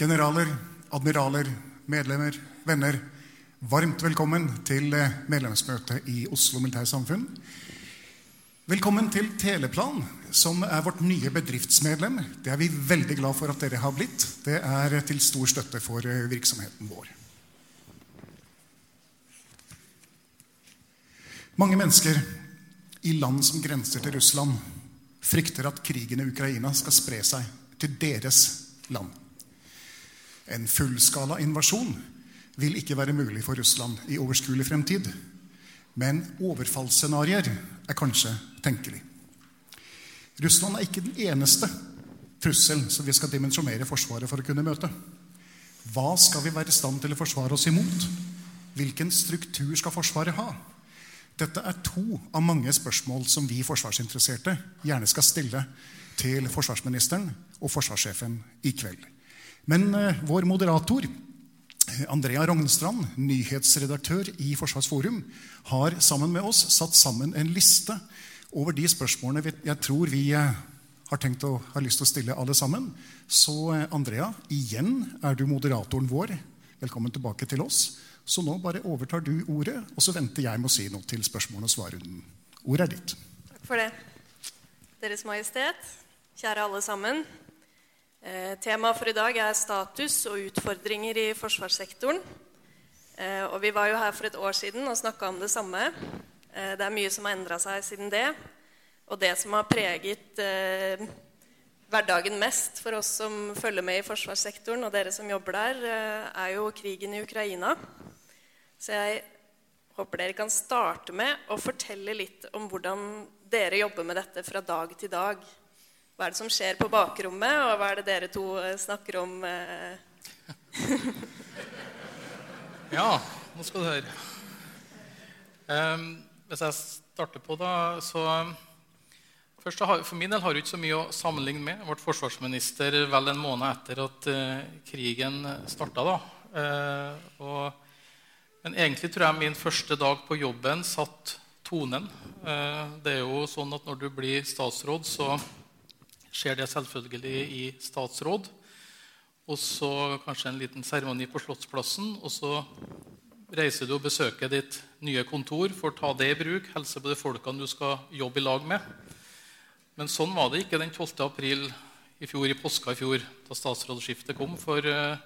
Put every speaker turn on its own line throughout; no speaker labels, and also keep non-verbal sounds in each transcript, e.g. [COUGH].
generaler, admiraler, medlemmer, venner. Varmt velkommen til eh, medlemsmøtet i Oslo Militærsamfunn. Velkommen til Teleplan, som er vårt nye bedriftsmedlem. Det er vi veldig glad for at dere har blitt. Det er til stor støtte for eh, virksomheten vår. Mange mennesker i land som grenser til Russland, frykter at krigen i Ukraina skal spre seg til deres land. En fullskala invasjon vil ikke være mulig for Russland i overskuelig fremtid. Men overfallsscenarioer er kanskje tenkelig. Russland er ikke den eneste trusselen som vi skal dimensjonere Forsvaret for å kunne møte. Hva skal vi være i stand til å forsvare oss imot? Hvilken struktur skal Forsvaret ha? Dette er to av mange spørsmål som vi forsvarsinteresserte gjerne skal stille til forsvarsministeren og forsvarssjefen i kveld. Men eh, vår moderator, Andrea Rognstrand, nyhetsredaktør i Forsvarsforum, har sammen med oss satt sammen en liste over de spørsmålene jeg tror vi eh, har tenkt å ha lyst til å stille alle sammen. Så eh, Andrea, igjen er du moderatoren vår. Velkommen tilbake til oss. Så nå bare overtar du ordet, og så venter jeg med å si noe til spørsmålene og svarrunden. Ordet er ditt.
Takk for det. Deres Majestet, kjære alle sammen. Eh, Temaet for i dag er status og utfordringer i forsvarssektoren. Eh, og vi var jo her for et år siden og snakka om det samme. Eh, det er mye som har endra seg siden det. Og det som har preget hverdagen mest for oss som følger med i forsvarssektoren, og dere som jobber der, er jo krigen i Ukraina. Så jeg håper dere kan starte med å fortelle litt om hvordan dere jobber med dette fra dag til dag. Hva er det som skjer på bakrommet, og hva er det dere to eh, snakker om? eh? [LAUGHS]
Ja, nå skal du høre. Um, hvis jeg starter på, da, så Først, For min del har jeg ikke så mye å sammenligne med. Jeg ble forsvarsminister vel en måned etter at uh, krigen starta. Da. Uh, og, men egentlig tror jeg min første dag på jobben satt tonen. Uh, det er jo sånn at når du blir statsråd, så skjer det selvfølgelig i statsråd. Og så kanskje en liten seremoni på Slottsplassen. Og så reiser du og besøker ditt nye kontor for å ta det i bruk. Helse på de folkene du skal jobbe i lag med. Men sånn var det ikke den 12. april i fjor, i påska i fjor, da statsrådsskiftet kom. For eh,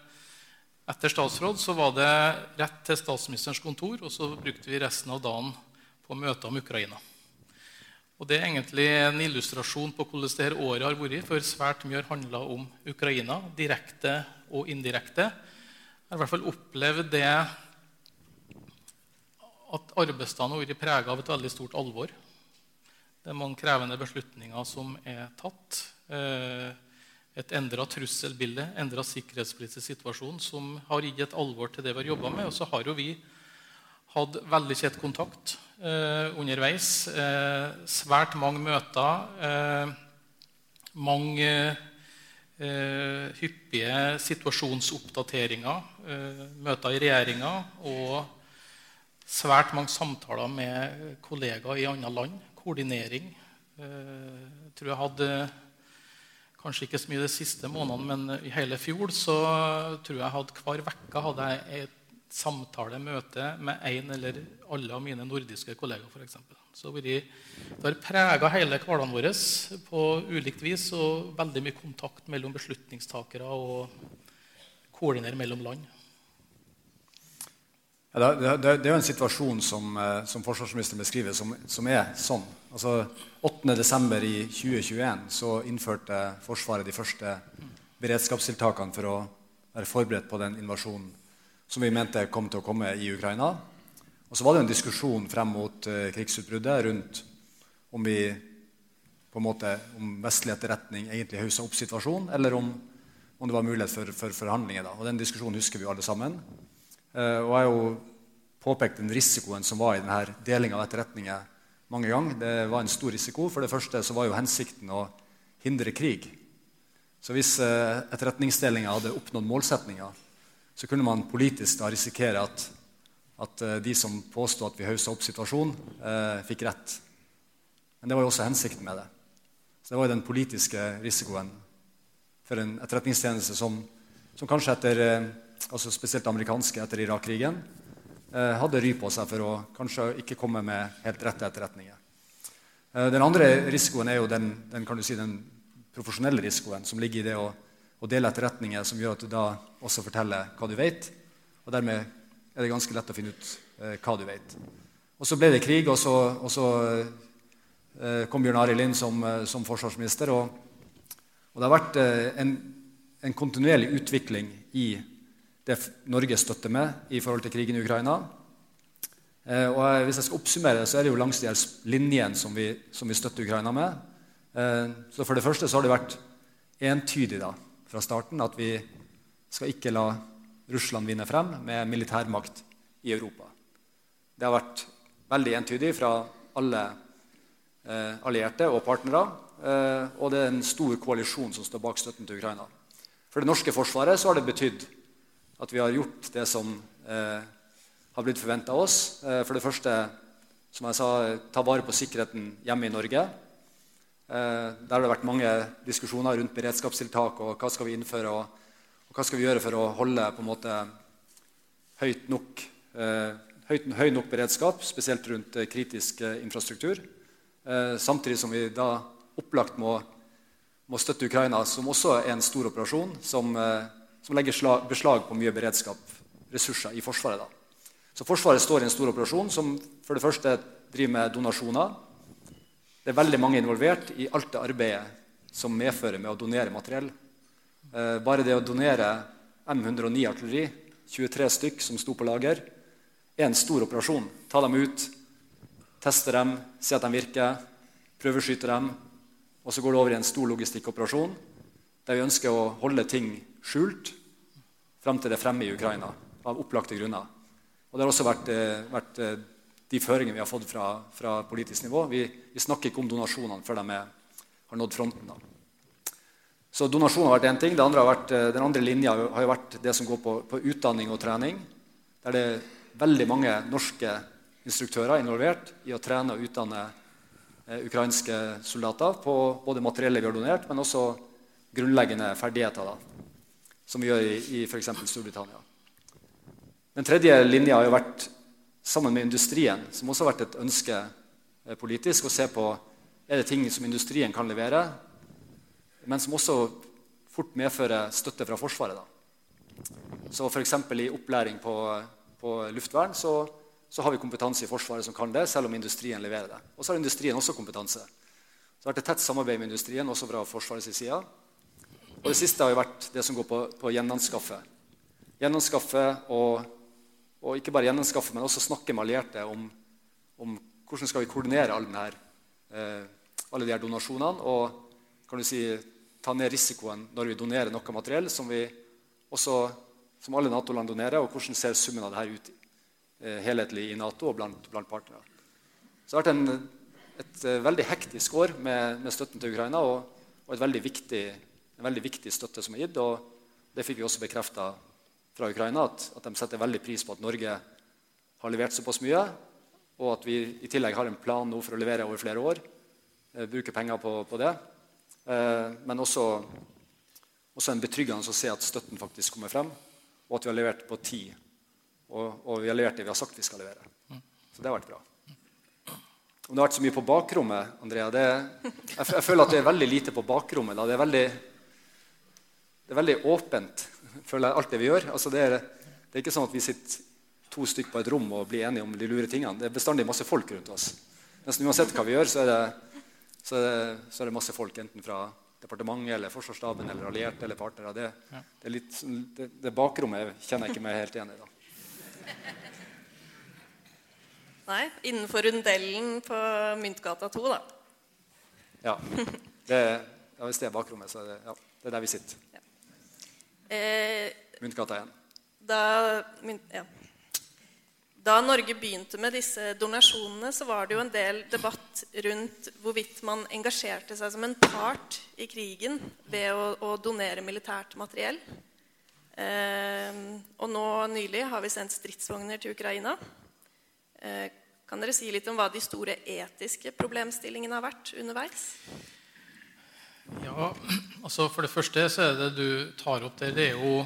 etter statsråd så var det rett til statsministerens kontor, og så brukte vi resten av dagen på møter om Ukraina. Og Det er egentlig en illustrasjon på hvordan dette året har vært. For svært mye har handla om Ukraina, direkte og indirekte. Jeg har i hvert fall opplevd det at arbeidsdagen har vært prega av et veldig stort alvor. Det er mange krevende beslutninger som er tatt. Eh, Et endra trusselbilde, endra sikkerhetspolitisk situasjon som har gitt et alvor til det vi har jobba med. Og så har jo vi hatt veldig tett kontakt eh, underveis. Eh, svært mange møter. Eh, mange eh, hyppige situasjonsoppdateringer. Eh, møter i regjeringa og svært mange samtaler med kollegaer i andre land. Koordinering. Eh, Jeg tror jeg hadde kanskje ikke så mye de siste månedene, men i hele fjor så tror jeg hadde hver uke hadde jeg et samtale, møte med en eller alle av mine nordiske kollegaer. For eksempel. så det har prega hele hverdagen vår på ulikt vis, og veldig mye kontakt mellom beslutningstakere og koordinere mellom land?
Ja, det, det, det, er jo en situasjon som, eh, som forsvarsministeren beskriver, som, som, er sånn. Altså, 8.12. i 2021 så innførte Forsvaret de første beredskapstiltakene for å være forberedt på den invasjonen som vi mente kom til å komme i Ukraina. Og så var det en diskusjon frem mot uh, krigsutbruddet rundt om vi på en måte, om vestlig etterretning egentlig haussa opp situasjonen, eller om, om, det var mulighet for, for forhandlinger. Da. Og Den diskusjonen husker vi jo alle sammen. Uh, og jeg har jo påpekt den risikoen som var i denne delinga av etterretninger mange ganger. Det var en stor risiko. For det første så var jo hensikten å hindre krig. Så hvis uh, etterretningsdelinga hadde oppnådd målsetninga, så kunne man politisk da risikere at, at uh, de som påsto at vi haussa opp situasjonen, eh, fikk rett. Men det var jo også hensikten med det. Så det var jo den politiske risikoen for en etterretningstjeneste som, som kanskje etter uh, altså spesielt amerikanske etter Irak-krigen hadde ry på seg for å kanskje ikke komme med helt rette etterretninger. Den andre risikoen er jo den, den, si, den profesjonelle risikoen som ligger i det å og dele etterretninger som gjør at du da også forteller hva du vet. Og dermed er det ganske lett å finne ut eh, hva du vet. Og så ble det krig, og så, og så eh, kom Bjørn Arild inn som, eh, som forsvarsminister. Og, og, det har vært eh, en, en, kontinuerlig utvikling i det Norge støtter med i forhold til krigen i Ukraina. Eh, og Hvis jeg skal oppsummere, så er det jo langs de linjene som som vi støtter Ukraina med. Eh, så For det første så har det vært entydig da, fra starten at vi skal ikke la Russland vinne frem med militærmakt i Europa. Det har vært veldig entydig fra alle eh, allierte og partnere. Eh, og det er en stor koalisjon som står bak støtten til Ukraina. For det norske forsvaret så har det betydd at vi har gjort det som eh, har blitt forventa av oss. Eh, for det første, som jeg sa, ta vare på sikkerheten hjemme i Norge. Eh, der har det vært mange diskusjoner rundt beredskapstiltak og hva skal vi innføre og, og hva skal vi gjøre for å holde på en måte høyt nok, eh, høyt, høy nok beredskap, spesielt rundt eh, kritisk infrastruktur. Samtidig som vi da opplagt må, må støtte Ukraina, som også er en stor operasjon som, som legger slag, beslag på mye beredskap, ressurser, i Forsvaret. Da. Så Forsvaret står i en stor operasjon som for det første driver med donasjoner det er veldig mange involvert i alt det arbeidet som medfører med å donere materiell. Eh, bare det å donere M109 artilleri, 23 stykk som sto på lager, er en stor operasjon. Ta dem ut, teste dem, se at de virker, prøveskyte dem. Og så går det over i en stor logistikkoperasjon der vi ønsker å holde ting skjult fram til det er fremme i Ukraina av opplagte grunner. Og Det har også vært, eh, vært eh, de føringene vi har fått fra, fra politisk nivå. Vi, vi, snakker ikke om donasjonene før de er, har nådd fronten. Da. Så donasjon har vært én ting. Andre vært, eh, den andre linja har vært det som går på, på, utdanning og trening. Der det er veldig mange norske instruktører involvert i å trene og utdanne eh, ukrainske soldater på både materiellet vi har donert, men også grunnleggende ferdigheter, da, som vi gjør i, i f.eks. Storbritannia. Den tredje linja har jo vært sammen med industrien, som også har vært et ønske eh, politisk, å se på er det ting som industrien kan levere, men som også fort medfører støtte fra Forsvaret. Da. Så F.eks. i opplæring på, på luftvern så, så, har vi kompetanse i Forsvaret som kan det, selv om industrien leverer det. Og så har industrien også kompetanse. Så det har vært et tett samarbeid med industrien, også fra Forsvarets side. Og det siste har jo vært det som går på, på gjenanskaffe. Gjenanskaffe og og ikke bare gjenanskaffe, men også snakke med allierte om, om hvordan skal vi koordinere alle, denne, eh, alle de her donasjonene og kan du si, ta ned risikoen når vi donerer noe materiell som, vi også, som alle Nato-land donerer, og hvordan ser summen av dette ut eh, helhetlig i Nato og blant, blant partnere. Så det har vært en, et uh, veldig hektisk år med, med, støtten til Ukraina og, og veldig viktig, en veldig viktig støtte som er gitt. og Det fikk vi også bekrefta fra Ukraina at, at, de setter veldig pris på at Norge har levert såpass mye, og at vi i tillegg har en plan nå for å levere over flere år. Eh, bruke penger på, på det. Eh, men også, også en betryggende å se at støtten faktisk kommer frem, og at vi har levert på tid. Og, og vi har levert det vi har sagt vi skal levere. Så det har vært bra. Om det har vært så mye på bakrommet, Andrea det, jeg, jeg, føler at det er veldig lite på bakrommet. Da. Det er veldig, det er veldig åpent føler jeg, alt det vi gjør. Altså, det, er, det er ikke sånn at vi sitter to stykker på et rom og blir enige om de lure tingene. Det er bestandig masse folk rundt oss. Nesten uansett hva vi gjør, så er det, så er det, så er det masse folk enten fra departementet eller Forsvarsstaben eller allierte eller partnere. Det, det, er litt, det, det bakrommet kjenner jeg ikke meg helt igjen i. da.
Nei, innenfor rundellen på Myntgata 2, da.
Ja, det, ja Hvis det er bakrommet, så er det, ja, det er der vi sitter.
Eh,
Myntgata 1.
da, ja. da Norge begynte med disse donasjonene, så var det jo en del debatt rundt hvorvidt man engasjerte seg som en part i krigen ved å, å donere militært materiell. Eh, og nå nylig har vi sendt stridsvogner til Ukraina. Eh, kan dere si litt om hva de store etiske problemstillingene har vært underveis?
Ja, altså For det første så er det du tar opp der, det er jo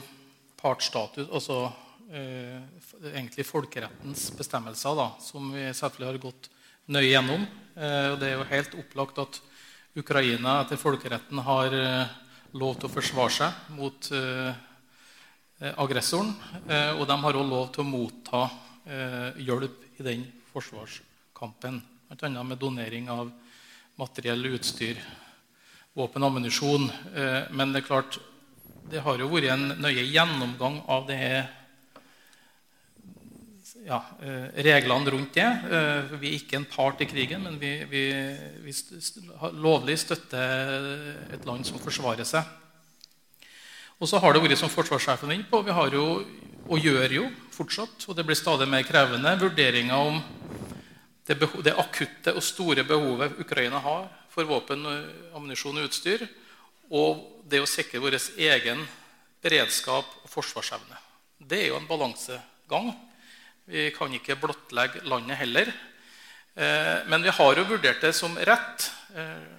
partsstatus, altså eh, egentlig folkerettens bestemmelser, da, som vi selvfølgelig har gått nøye gjennom. Eh, og Det er jo helt opplagt at Ukraina etter folkeretten har eh, lov til å forsvare seg mot eh, aggressoren. Eh, og de har òg lov til å motta eh, hjelp i den forsvarskampen. Bl.a. med donering av materiell utstyr, våpen og ammunisjon. Eh, men det er klart, det har jo vært en nøye gjennomgang av det her ja, eh, reglene rundt det. Eh, Vi er ikke en part i krigen, men vi, vi, vi lovlig støtter et land som forsvarer seg. Og så har det vært som forsvarssjefen er inne på, vi har jo, og gjør jo fortsatt, og det blir stadig mer krevende, vurderinger om det, beho- det akutte og store behovet Ukraina har for våpen, ammunisjon og utstyr, og det å sikre vår egen beredskap og forsvarsevne. Det er jo en balansegang. Vi kan ikke blottlegge landet heller. Eh, Men vi har jo vurdert det som rett. Eh,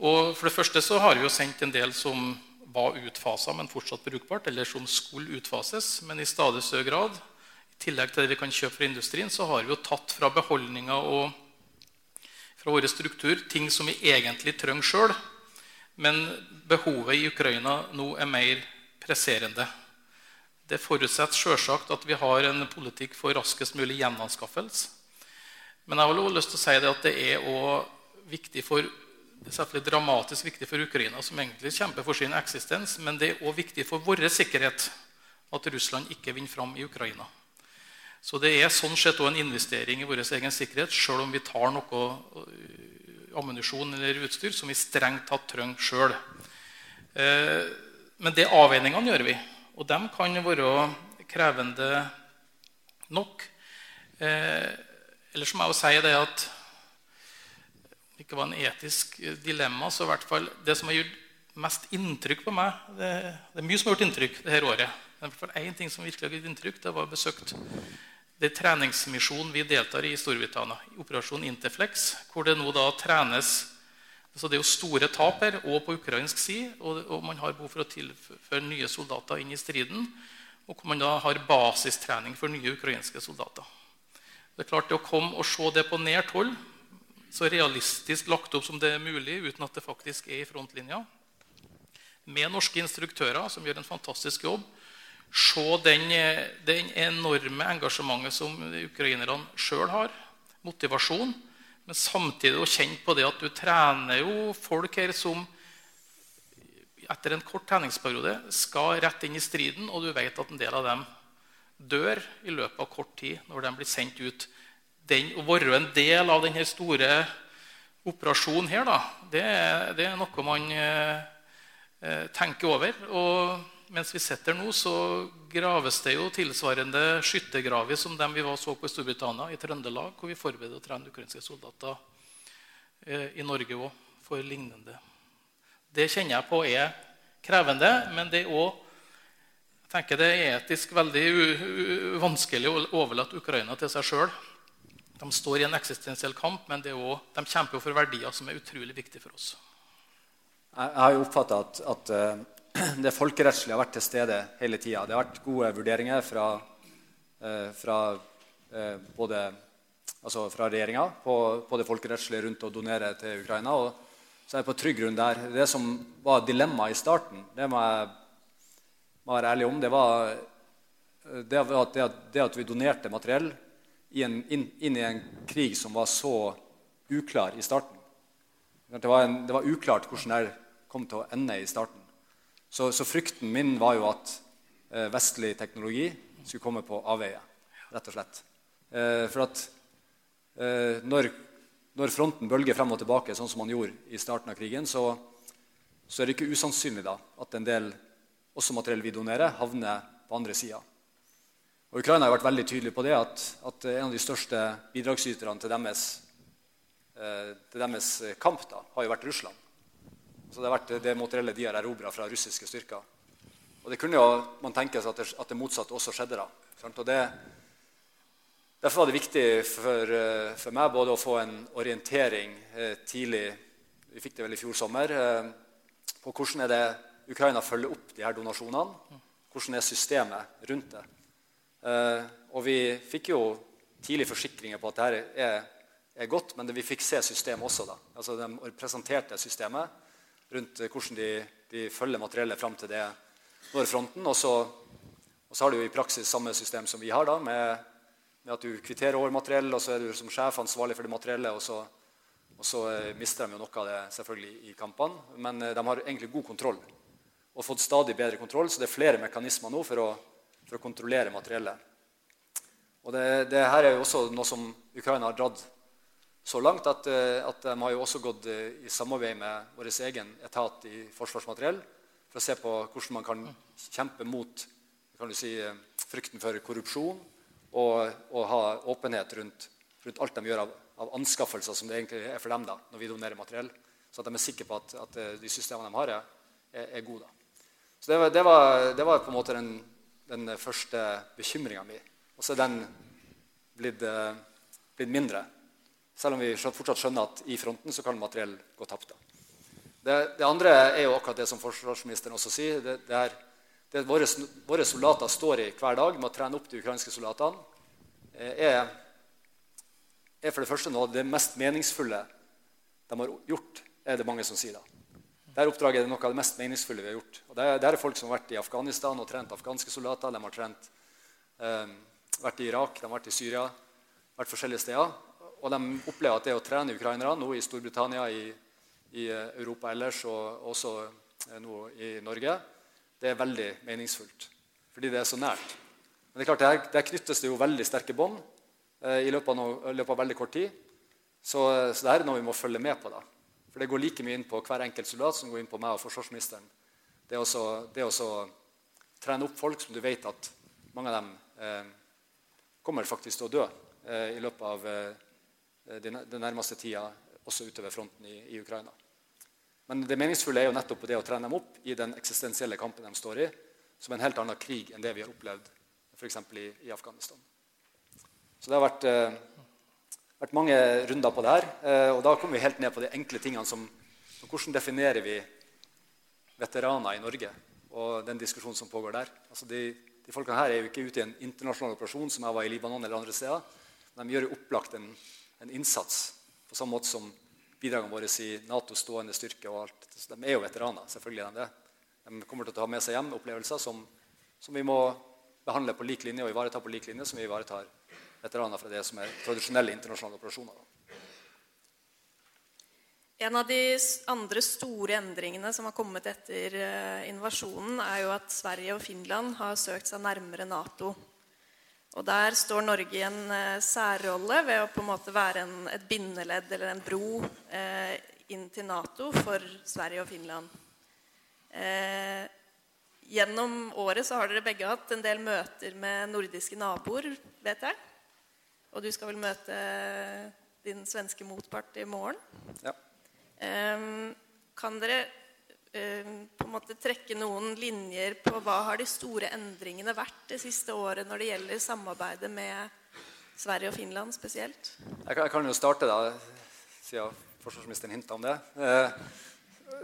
Og for det første så har vi jo sendt en del som var utfasa, men fortsatt brukbart, eller som skulle utfases, men i stadig større grad. I tillegg til det vi kan kjøpe fra industrien, så har vi jo tatt fra beholdninger og fra vår struktur ting som vi egentlig trenger sjøl. Men behovet i Ukraina nå er mer presserende. Det forutsetter selvsagt at vi har en politikk for raskest mulig gjenanskaffelse. Men jeg har også lyst til å si det at det er også viktig for det er selvfølgelig dramatisk viktig for Ukraina, som egentlig kjemper for sin eksistens, men det er også viktig for vår sikkerhet at Russland ikke vinner fram i Ukraina. Så det er sånn sett også en investering i vår egen sikkerhet, sjøl om vi tar noe øh, ammunisjon eller utstyr som vi strengt tatt trenger sjøl. Eh, men det avveiningene gjør vi, og de kan være krevende nok. Eh, eller så må jeg jo si det at det ikke var en etisk dilemma, så i hvert fall det som har gjort mest inntrykk på meg Det, det er mye som har gjort inntrykk det her året. Men i hvert fall én ting som virkelig har gjort inntrykk, det var besøkt det er treningsmisjonen vi deltar i i Storbritannia, operasjon Interflex, hvor det nå da trenes så Det er jo store tap her, og på ukrainsk side, og, og man har behov for å tilføre nye soldater inn i striden. Og hvor man da har basistrening for nye ukrainske soldater. Det er klart det Å komme og se det på nært hold, så realistisk lagt opp som det er mulig, uten at det faktisk er i frontlinja, med norske instruktører som gjør en fantastisk jobb, se den, den enorme engasjementet som ukrainerne sjøl har, motivasjon, men samtidig å kjenne på det at du trener jo folk her som etter en kort treningsperiode skal rett inn i striden, og du vet at en del av dem dør i løpet av kort tid når de blir sendt ut. Den, å være en del av denne store operasjonen her, da, det, det er noe man eh, eh, tenker over. Og mens vi sitter nå, så graves det jo tilsvarende skyttergraver som dem vi så på i Storbritannia, i Trøndelag, hvor vi forbereder å trene ukrainske soldater eh, i Norge òg for lignende. Det kjenner jeg på er krevende, men det er også jeg tenker det er etisk veldig vanskelig å overlate Ukraina til seg sjøl. De står i en eksistensiell kamp, men også, de kjemper jo for verdier som er utrolig viktige for oss.
Jeg har jo oppfatta at, at eh, [CLEARS THROAT] det folkerettslige har vært til stede hele tida. Det har vært gode vurderinger fra, eh, fra eh, både altså regjeringa på, på det folkerettslige rundt å donere til Ukraina. Og så er jeg på trygg grunn der. Det som var dilemmaet i starten, det må jeg, må være ærlig om, det var det at, det at, det at vi donerte materiell inn, inn, i en krig som var så uklar i starten. Det var, en, det var uklart hvordan det kom til å ende i starten. Så, så frykten min var jo at eh, vestlig teknologi skulle komme på avveie. rett og slett. Eh, for at eh, når, når, fronten bølger frem og tilbake, sånn som man gjorde i starten av krigen, så, så er det ikke usannsynlig da, at en del også materiell vi donerer, havner på andre sida. Og Ukraina har vært veldig tydelig på det, at, at en av de største bidragsyterne til deres, til deres kamp da, har jo vært Russland. Så det har vært det materiellet de har erobra fra russiske styrker. Og det kunne jo man tenke seg at det, at det motsatte også skjedde. da. Og det, derfor var det viktig for, eh, for, meg både å få en orientering eh, tidlig vi fikk det vel i fjor sommer, på hvordan er det Ukraina følger opp de her donasjonene. Hvordan er systemet rundt det? Eh, og vi fikk jo tidlig forsikringer på at dette er, er godt, men det, vi fikk se systemet også. da. Altså De presenterte systemet rundt hvordan de, de følger materiellet fram til det når fronten. Og så, og så, har jo i praksis samme system som vi har, da, med, med at du kvitterer over materiell, og så er du som sjef ansvarlig for det materiellet. og så, og så uh, mister de jo noe av det selvfølgelig i kampene, men uh, de har egentlig god kontroll. Og fått stadig bedre kontroll, så det er flere mekanismer nå for å for å kontrollere materiellet. Og det, det, her er jo også noe som Ukraina har dratt så langt at, eh, at de har jo også gått eh, i samarbeid med vår egen etat i Forsvarsmateriell for å se på hvordan man kan kjempe mot kan si, eh, frykten for korrupsjon og, og ha åpenhet rundt, rundt, alt de gjør av, av, anskaffelser som det egentlig er for dem da, når vi donerer materiell. Så at de er sikre på at, at de systemene de har, er, er gode. Så det, det, var, det var på en måte den den første bekymringa mi. Og så er den blitt, eh, blitt, mindre. Selv om vi fortsatt skjønner at i fronten så kan materiell gå tapt. Det, det, andre er jo akkurat det som forsvarsministeren også sier. Det, det er, det våre, våre, soldater står i hver dag med å trene opp de ukrainske soldatene, eh, er, er for det første noe av det mest meningsfulle de har gjort, er det mange som sier. da. Dette oppdraget er noe av det mest meningsfulle vi har gjort. Og det, er, folk som har vært i Afghanistan og trent afghanske soldater. De har trent, eh, vært i Irak, de har vært i Syria, vært forskjellige steder. Og de opplever at det å trene ukrainere nå i Storbritannia, i, i Europa ellers og også eh, nå i Norge, det er veldig meningsfullt. Fordi det er så nært. Men det er klart, der, der knyttes det jo veldig sterke bånd eh, i, løpet av, no, løpet av veldig kort tid. Så, eh, så det er noe vi må følge med på. da. For det går like mye inn på hver enkelt soldat som går inn på meg og forsvarsministeren. Det er også, det er også trene opp folk som du vet at mange av dem eh, kommer faktisk til å dø eh, i løpet av eh, den, nærmeste tida, også utover fronten i, i, Ukraina. Men det meningsfulle er jo nettopp det å trene dem opp i den eksistensielle kampen de står i, som en helt annen krig enn det vi har opplevd f.eks. I, i Afghanistan. Så det har vært eh, vært mange runder på det her. Eh, og da kommer vi helt ned på de enkle tingene som Hvordan definerer vi veteraner i Norge? Og den diskusjonen som pågår der. Altså de, de folkene her er jo ikke ute i en internasjonal operasjon som jeg var i Libanon eller andre steder. De gjør jo opplagt en, en innsats på samme måte som bidragene våre i Natos stående styrke. og alt. De er jo veteraner. selvfølgelig De det. De kommer til å ta med seg hjem opplevelser som, som vi må behandle på lik linje og ivareta på lik linje som vi ivaretar veteraner fra det som er tradisjonelle internasjonale operasjoner.
En av de andre store endringene som har kommet etter eh, invasjonen, er jo at Sverige og Finland har søkt seg nærmere Nato. Og Der står Norge i en eh, særrolle ved å på en måte være en, et bindeledd eller en bro eh, inn til Nato for Sverige og Finland. Eh, gjennom året så har dere begge hatt en del møter med nordiske naboer, vet jeg. Og du skal vel møte din svenske motpart i morgen.
Ja.
Um, kan dere på en måte trekke noen linjer på hva har de store endringene vært det siste året når det gjelder samarbeidet med Sverige og Finland spesielt?
Jeg kan, jeg kan jo starte, da, siden forsvarsministeren hinta om det. Eh,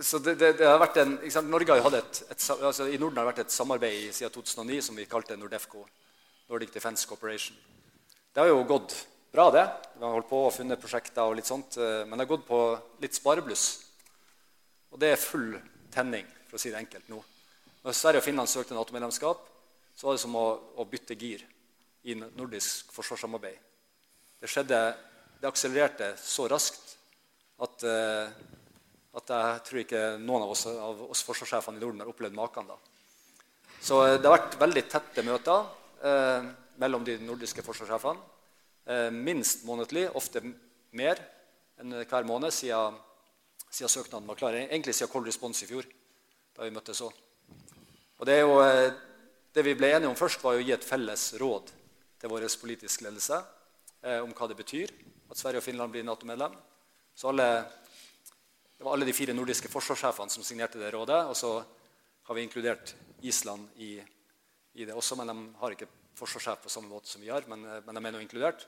så det, det, det, har vært en, Norge har hatt et, et, altså I Norden har det vært et samarbeid siden 2009 som vi kalte Nordefco. Nordic Defence Corporation. Det har jo gått bra, det. Vi har holdt på og funnet prosjekter, og litt sånt, eh, men det har gått på litt sparebluss. Og det er full tenning, for å si det enkelt nå. Når Sverige og Finland søkte Nato-medlemskap, så var det som å, å, bytte gir i nordisk forsvarssamarbeid. Det skjedde, det akselererte så raskt at, uh, at jeg tror ikke noen av oss, av oss forsvarssjefene i Norden har opplevd maken. da. Så uh, det har vært veldig tette møter uh, mellom de nordiske forsvarssjefene. minst månedlig, ofte mer enn hver måned siden, siden søknaden var klar. Egentlig siden Cold Response i fjor, da vi møttes òg. Og det, jo, det vi ble enige om først, var å gi et felles råd til vår politiske ledelse eh, om hva det betyr at Sverige og Finland blir Nato-medlem. Så alle, Det var alle de fire nordiske forsvarssjefene som signerte det rådet. Og så har vi inkludert Island i, i det også, men de har ikke forsvarssjef på samme måte som vi har. Men, eh, men de er nå inkludert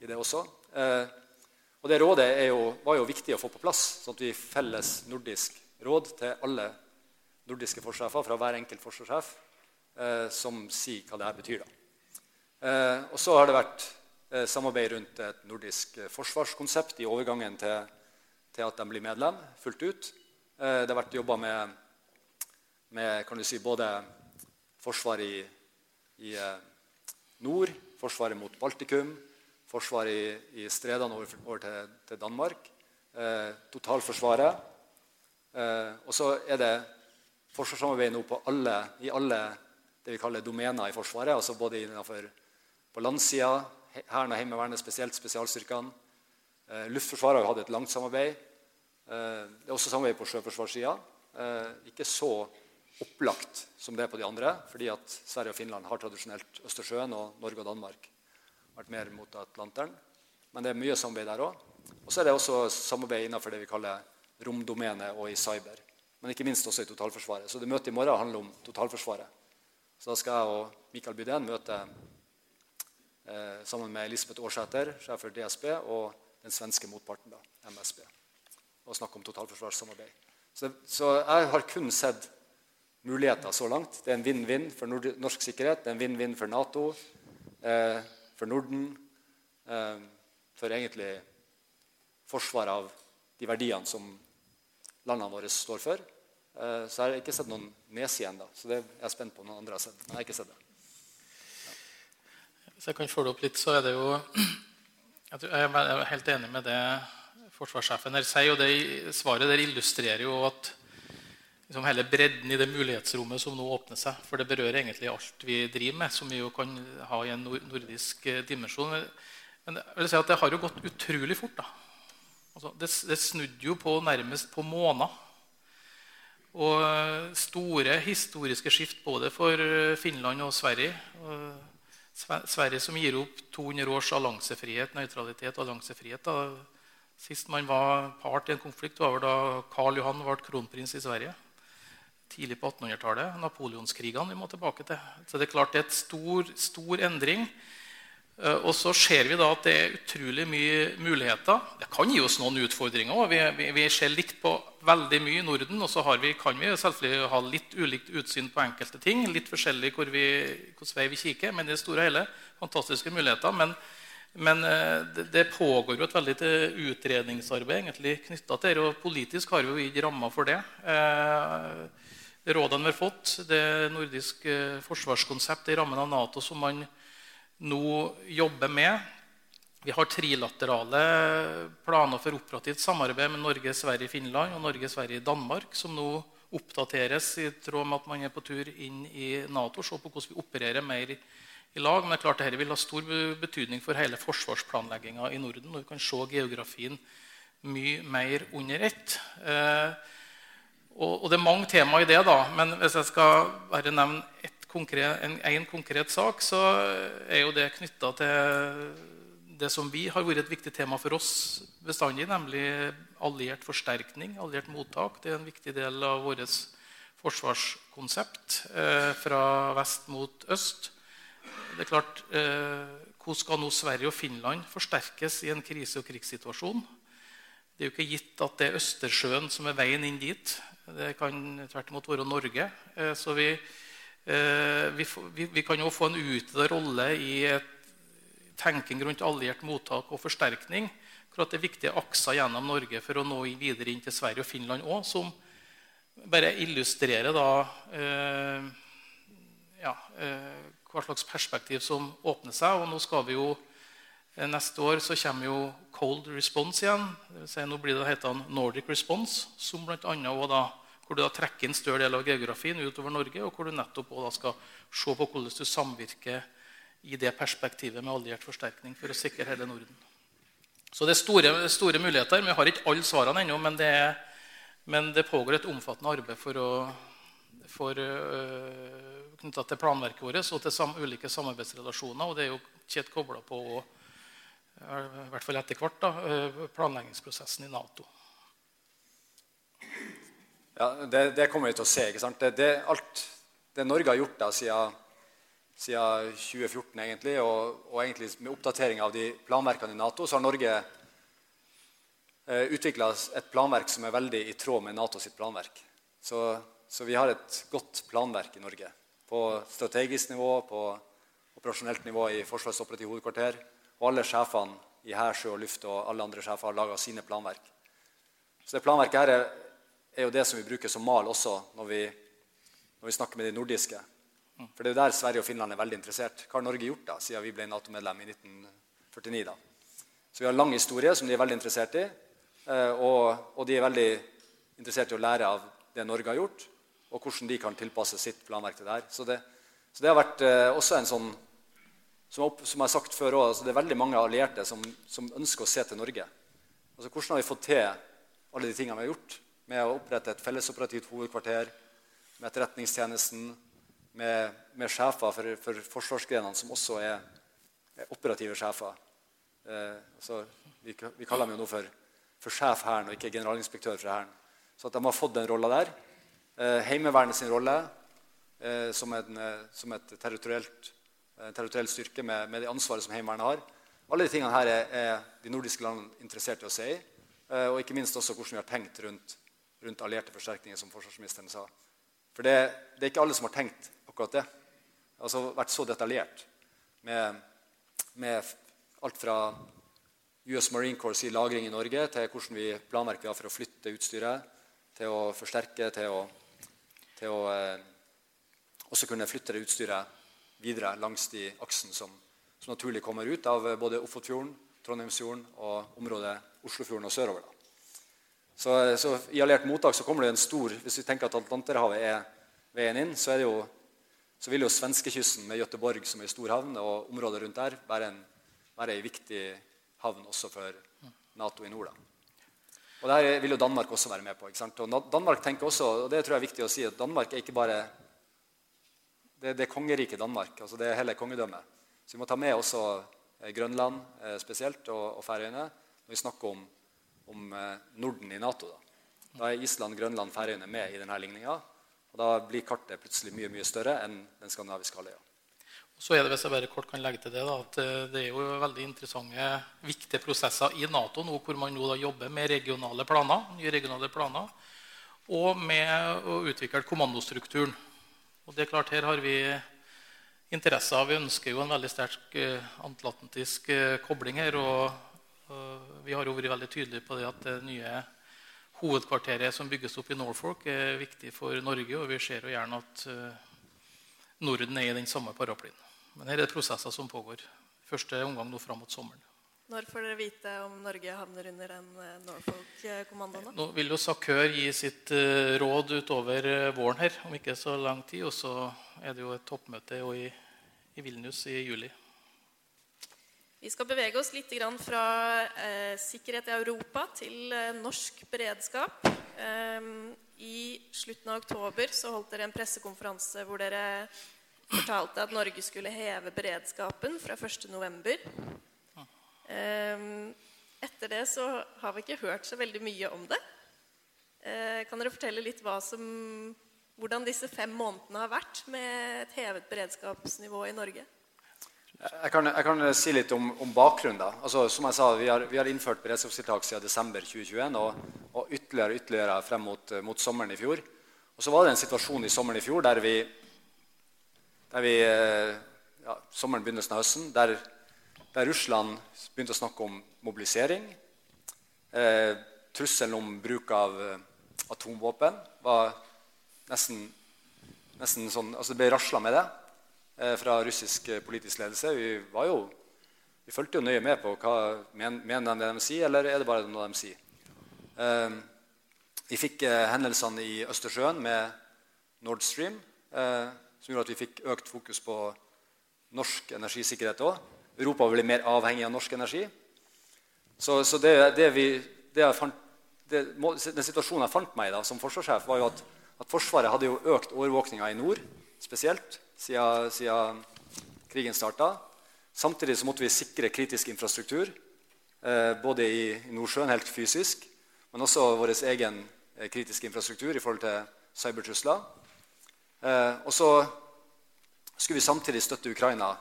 i det også. Eh, og det rådet jo, var jo viktig å få på plass, sånn at vi felles nordisk råd til alle nordiske forsvarssjefer fra hver enkelt forsvarssjef eh, som sier hva det her betyr. Eh, og så har det vært eh, samarbeid rundt et nordisk eh, forsvarskonsept i overgangen til, til at de blir medlem fullt ut. det har vært jobba med, med, si, både forsvar i, i nord, forsvaret mot Baltikum, forsvaret i, i stredene over, over til, til, Danmark, eh, totalforsvaret. Eh, og så er det forsvarssamarbeid nå alle, i alle det vi kaller domener i Forsvaret, altså både innenfor på landsida, Hæren og Heimevernet, spesielt spesialstyrkene. Eh, Luftforsvaret har jo hatt et langt samarbeid. Eh, det er også samarbeid på sjøforsvarssida. Eh, ikke så opplagt som det er på de andre, fordi at Sverige og Finland har tradisjonelt Østersjøen, og Norge og Danmark vært mer mot Atlanteren. Men det er mye samarbeid der òg. Og så er det også samarbeid innenfor det vi kaller romdomene og i cyber. Men ikke minst også i totalforsvaret. Så det møtet i morgen handler om totalforsvaret. Så da skal jeg og Mikael Bydén møte eh, sammen med Elisabeth Aarsæter, sjef for DSB, og den svenske motparten, da, MSB, og snakke om totalforsvarssamarbeid. Så, så, jeg har kun sett muligheter så langt. Det er en vinn-vinn for norsk sikkerhet, det er en vinn-vinn for Nato, eh, for Norden, eh, for egentlig forsvar av de verdiene som landene våre står for. Eh, så jeg har ikke sett noen nedside ennå. Så det er jeg spent på om noen andre har sett. Men jeg har ikke sett det.
Hvis jeg kan følge opp litt, så er det jo [CLEARS THROAT] Jeg er helt enig med det forsvarssjefen her sier. og det Svaret der illustrerer jo at liksom hele bredden i det mulighetsrommet som nå åpner seg. For det berører egentlig alt vi driver med, som vi jo kan ha i en nordisk eh, dimensjon. Men jeg vil si at det har jo gått utrolig fort. da. Altså, det, det snudde jo på nærmest på måneder. Og eh, store historiske skift både for eh, Finland og Sverige. Og Sverige som gir opp 200 års alliansefrihet, nøytralitet og alliansefrihet. Da. Sist man var part i en konflikt, var da Karl Johan ble kronprins i Sverige. Tidlig på 1800-tallet. Napoleonskrigene vi må tilbake til. Så det er klart det er et stor, stor endring. Eh, og så ser vi da at det er utrolig mye muligheter. Det kan gi oss noen utfordringer. Vi, vi, vi ser likt på veldig mye i Norden. Og så vi, kan vi selvfølgelig ha litt ulikt utsyn på enkelte ting. Litt forskjellig hvor vi, hvordan vei vi kikker. Men i det store og hele fantastiske muligheter. Men, men eh, det, det, pågår jo et veldig utredningsarbeid egentlig knytta til det. Og politisk har vi jo gitt rammer for det. Eh, rådene vi har fått, det nordiske forsvarskonsept i rammen av Nato som man nå jobber med. Vi har trilaterale planer for operativt samarbeid med Norge, Sverige, Finland og Norge, Sverige, Danmark, som nå oppdateres i tråd med at man er på tur inn i Nato. Se på hvordan vi opererer mer i lag. Men det er klart dette vil ha stor betydning for hele forsvarsplanlegginga i Norden. Og vi kan se geografien mye mer under ett. Eh, og, det er mange temaer i det, da, men hvis jeg skal bare nevne konkret, en, en, konkret sak, så er jo det knytta til det som vi har vært et viktig tema for oss bestandig, nemlig alliert forsterkning, alliert mottak. Det er en viktig del av vårt forsvarskonsept eh, fra vest mot øst. Det er klart, eh, Hvordan skal nå Sverige og Finland forsterkes i en krise- og krigssituasjon? Det er jo ikke gitt at det er Østersjøen som er veien inn dit. Det kan tvert imot være Norge. Eh, så vi, Eh, vi, vi, kan jo få en utvidet rolle i tenking rundt alliert mottak og forsterkning. Akkurat det er viktige akser gjennom Norge for å nå videre inn til Sverige og Finland òg, som bare illustrerer da eh, ja, hva slags perspektiv som åpner seg. Og nå skal vi jo Neste år så kommer jo Cold Response igjen. Det vil si, nå blir det hetende Nordic Response, som blant annet da, hvor du da trekker en større del av geografien utover Norge, og hvor du nettopp da skal se på hvordan du samvirker i det perspektivet med alliert forsterkning for å sikre hele Norden. Så det er store, store muligheter. Vi har ikke alle svarene ennå, men det, men det pågår et omfattende arbeid for å for, uh, knytta til planverket vårt og til sam, ulike samarbeidsrelasjoner. Og det er jo tett kobla på i hvert fall etter hvert da, planleggingsprosessen i Nato.
Ja, det, det, kommer vi til å se. ikke sant? Det, det, alt det Norge har gjort da siden, siden 2014, egentlig, og, og, egentlig med oppdatering av de planverkene i Nato, så har Norge eh, utvikla et planverk som er veldig i tråd med NATO sitt planverk. Så, så, vi har et godt planverk i Norge. På strategisk nivå, på operasjonelt nivå i Forsvarets operative hovedkvarter. Og alle sjefene i hær, sjø og luft og alle andre sjefer har laga sine planverk. Så det planverket her er er jo det som vi bruker som mal også når vi, når vi snakker med de nordiske. For det er jo der Sverige og Finland er veldig interessert. Hva har Norge gjort da, siden vi ble Nato-medlem i 1949? da? Så vi har lang historie som de er veldig interessert i. Eh, og, og, de er veldig interessert i å lære av det Norge har gjort, og hvordan de kan tilpasse sitt planverk til det her. Så det, så det har vært eh, også en sånn som, opp, som jeg har sagt før også, altså Det er veldig mange allierte som, som ønsker å se til Norge. Altså Hvordan har vi fått til alle de tingene vi har gjort? med å opprette et fellesoperativt hovedkvarter, med Etterretningstjenesten, med, med sjefer for, for forsvarsgrenene som også er, er operative sjefer. Eh, altså, vi, vi, kaller dem jo nå for, for sjef Hæren og ikke generalinspektør for Hæren. Så at de har fått den rolla der. Eh, Heimevernet sin rolle eh, som, en, eh, som, et territorielt, territoriell styrke med, med, det ansvaret som Heimevernet har. Alle de tingene her er, er de nordiske landene interessert i å se i. Eh, og ikke minst også hvordan vi har tenkt rundt rundt allierte forsterkninger, som forsvarsministeren sa. For det, det, er ikke alle som har tenkt akkurat det. Altså vært så detaljert med, med alt fra US Marine Corps i lagring i Norge til hvordan vi planverker for å flytte utstyret, til å forsterke, til å, til å eh, også kunne flytte det utstyret videre langs de aksen som, som naturlig kommer ut av både Ofotfjorden, Trondheimsfjorden og området Oslofjorden og sørover. Så, så, I alliert mottak så kommer det en stor Hvis vi tenker at Atlanterhavet er veien inn, så, jo, så vil jo svenskekysten med Göteborg som er stor havn, og området rundt der være en, være en viktig havn også for Nato i nord. Da. Og Der vil jo Danmark også være med på. ikke sant? Og Danmark tenker også, og det tror jeg er viktig å si, at Danmark er ikke bare det, det er kongeriket Danmark. altså Det er hele kongedømmet. Så vi må ta med også eh, Grønland eh, spesielt, og, og Færøyene når vi snakker om om eh, Norden i Nato. Da. da er Island, Grønland, Færøyene med i denne ligninga. Og da blir kartet plutselig mye mye større enn den skandinaviske halvøya.
Så er det, hvis jeg bare kort kan legge til det, da, at det er jo veldig interessante, viktige prosesser i Nato nå, hvor man nå da jobber med regionale planer, nye regionale planer, og med å utvikle kommandostrukturen. Og det er klart, Her har vi interesse av Vi ønsker jo en veldig sterk uh, atlantisk uh, kobling her. og vi har jo vært veldig tydelige på det at det nye hovedkvarteret som bygges opp i Norfolk, er viktig for Norge. Og vi ser jo gjerne at eh, Norden er i den samme paraplyen. Men her er det prosesser som pågår. Første omgang nå fram mot sommeren.
Når får dere vite om Norge havner under en eh, Norfolk-kommando?
Nå vil jo SAKØR gi sitt eh, råd utover våren her, om ikke så lang tid. Og så er det jo et toppmøte i, i Vilnius i juli.
Vi skal bevege oss litt fra eh, sikkerhet i Europa til eh, norsk beredskap. Eh, I slutten av oktober så holdt dere en pressekonferanse hvor dere fortalte at Norge skulle heve beredskapen fra 1.11. Eh, etter det så har vi ikke hørt så veldig mye om det. Eh, kan dere fortelle litt som, hvordan disse fem månedene har vært med et hevet beredskapsnivå i Norge?
Jeg kan, jeg kan, si litt om, om bakgrunnen. da. Altså, som jeg sa, Vi har, vi har innført beredskapstiltak siden desember 2021 og, og ytterligere ytterligere frem mot, mot, sommeren i fjor. Og Så var det en situasjon i sommeren i fjor der vi, der vi eh, ja, sommeren begynnelsen av høsten, der, der, Russland begynte å snakke om mobilisering. Eh, trusselen om bruk av, atomvåpen. var nesten, nesten sånn, altså Det ble rasla med det eh, fra russisk eh, politisk ledelse. Vi, var jo, vi fulgte jo nøye med på hva men, mener de det de sier, eller er det bare noe de sier. Eh, vi fikk eh, hendelsene i Østersjøen med Nord Stream, eh, som gjorde at vi fikk økt fokus på norsk energisikkerhet òg. Europa blir mer avhengig av norsk energi. Så, så det, det, vi, det fant, den situasjonen jeg fant meg i da, som forsvarssjef, var jo at, at Forsvaret hadde jo økt overvåkninga i nord spesielt siden, siden krigen starta. Samtidig så måtte vi sikre kritisk infrastruktur, eh, både i, Nordsjøen helt fysisk, men også vår egen eh, kritiske infrastruktur i forhold til cybertrusler. Eh, og så skulle vi samtidig støtte Ukraina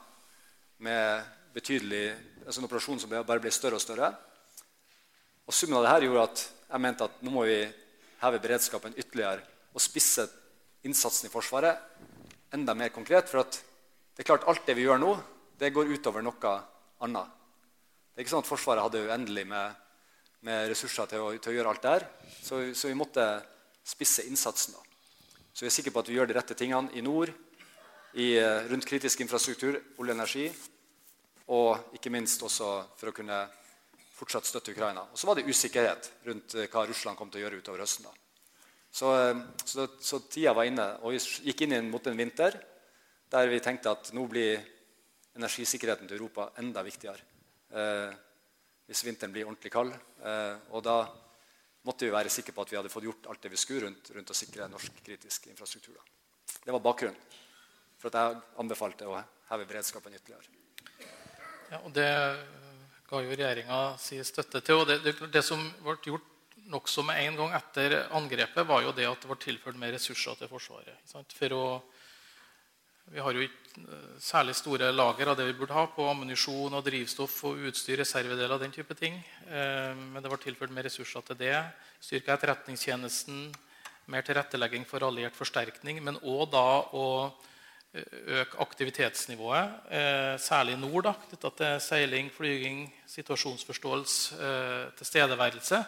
med betydelig, altså en operasjon som bare ble større og større. Og Summen av dette gjorde at jeg mente at nå må vi heve beredskapen ytterligere og spisse innsatsen i Forsvaret enda mer konkret. For det er klart alt det vi gjør nå, det går utover noe annet. Det er ikke sånn at Forsvaret hadde uendelig med, med ressurser til å, til å, gjøre alt det her. Så, så, vi måtte spisse innsatsen. da. Så vi er sikre på at vi gjør de rette tingene i nord, i, eh, rundt kritisk infrastruktur, olje og energi, og ikke minst også for å kunne fortsatt støtte Ukraina. Og så var det usikkerhet rundt eh, hva Russland kom til å gjøre utover høsten. Så, eh, så, så, tida var inne, og vi gikk inn mot en vinter der vi tenkte at nå blir energisikkerheten til Europa enda viktigere. Eh, hvis vinteren blir ordentlig kald. Eh, og da måtte vi være sikre på at vi hadde fått gjort alt det vi skulle rundt, rundt å sikre norsk kritisk infrastruktur. Da. Det var bakgrunnen for at jeg anbefalte å heve beredskapen ytterligere.
Ja, og Det ga jo regjeringa si støtte til. og det, det, det som ble gjort nokså med en gang etter angrepet, var jo det at det ble tilført mer ressurser til Forsvaret. For å, vi har jo ikke eh, særlig store lager av det vi burde ha på ammunisjon og drivstoff og utstyr, reservedeler og den type ting. Eh, men det ble tilført mer ressurser til det. Styrka etterretningstjenesten, mer tilrettelegging for alliert forsterkning, men òg da å eh, øke aktivitetsnivået, særlig i nord, knytta til seiling, flyging, situasjonsforståelse, tilstedeværelse.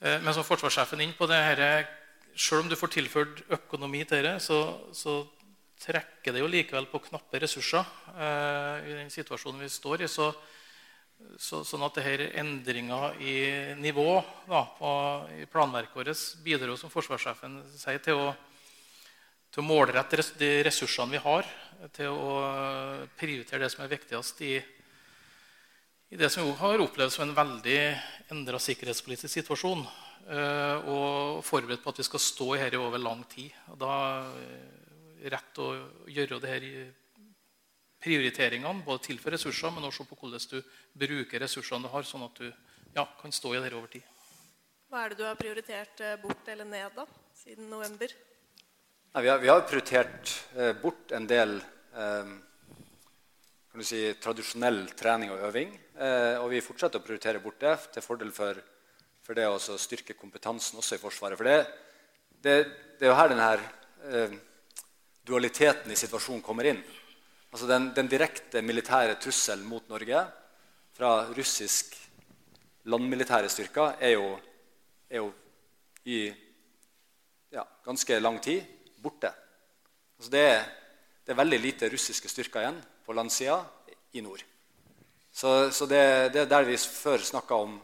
Eh, men som forsvarssjefen inn på det her, Selv om du får tilført økonomi til dette, så, så, trekker det jo likevel på knappe ressurser eh, i den situasjonen vi står i. Så, så, sånn at dette endringer i nivå da, på, i planverket vårt bidrar som forsvarssjefen sier, til å, til å målrette de ressursene vi har, til å prioritere det som er viktigst i, i det som vi har opplevd som en veldig endra sikkerhetspolitisk situasjon. Eh, og forberedt på at vi skal stå i dette over lang tid. Og da er rett å gjøre det her prioriteringene, både tilføre ressurser, men også på hvordan du bruker ressursene du har, sånn at du ja, kan stå i dette over tid.
Hva er det du har prioritert eh, bort eller ned da, siden november?
Nei, vi, har, vi, har, prioritert eh, bort en del eh, si, tradisjonell trening og øving. Eh, og vi fortsetter å prioritere bort det til fordel for, for det å styrke kompetansen også i Forsvaret. For det, det, det er jo her denne eh, dualiteten i situasjonen kommer inn. Altså den, den direkte militære trusselen mot Norge fra russisk landmilitære styrker er jo, er jo i ja, ganske lang tid borte. Så det, det, er veldig lite russiske styrker igjen på landsida i nord. Så, så det, det, er der vi før snakka om,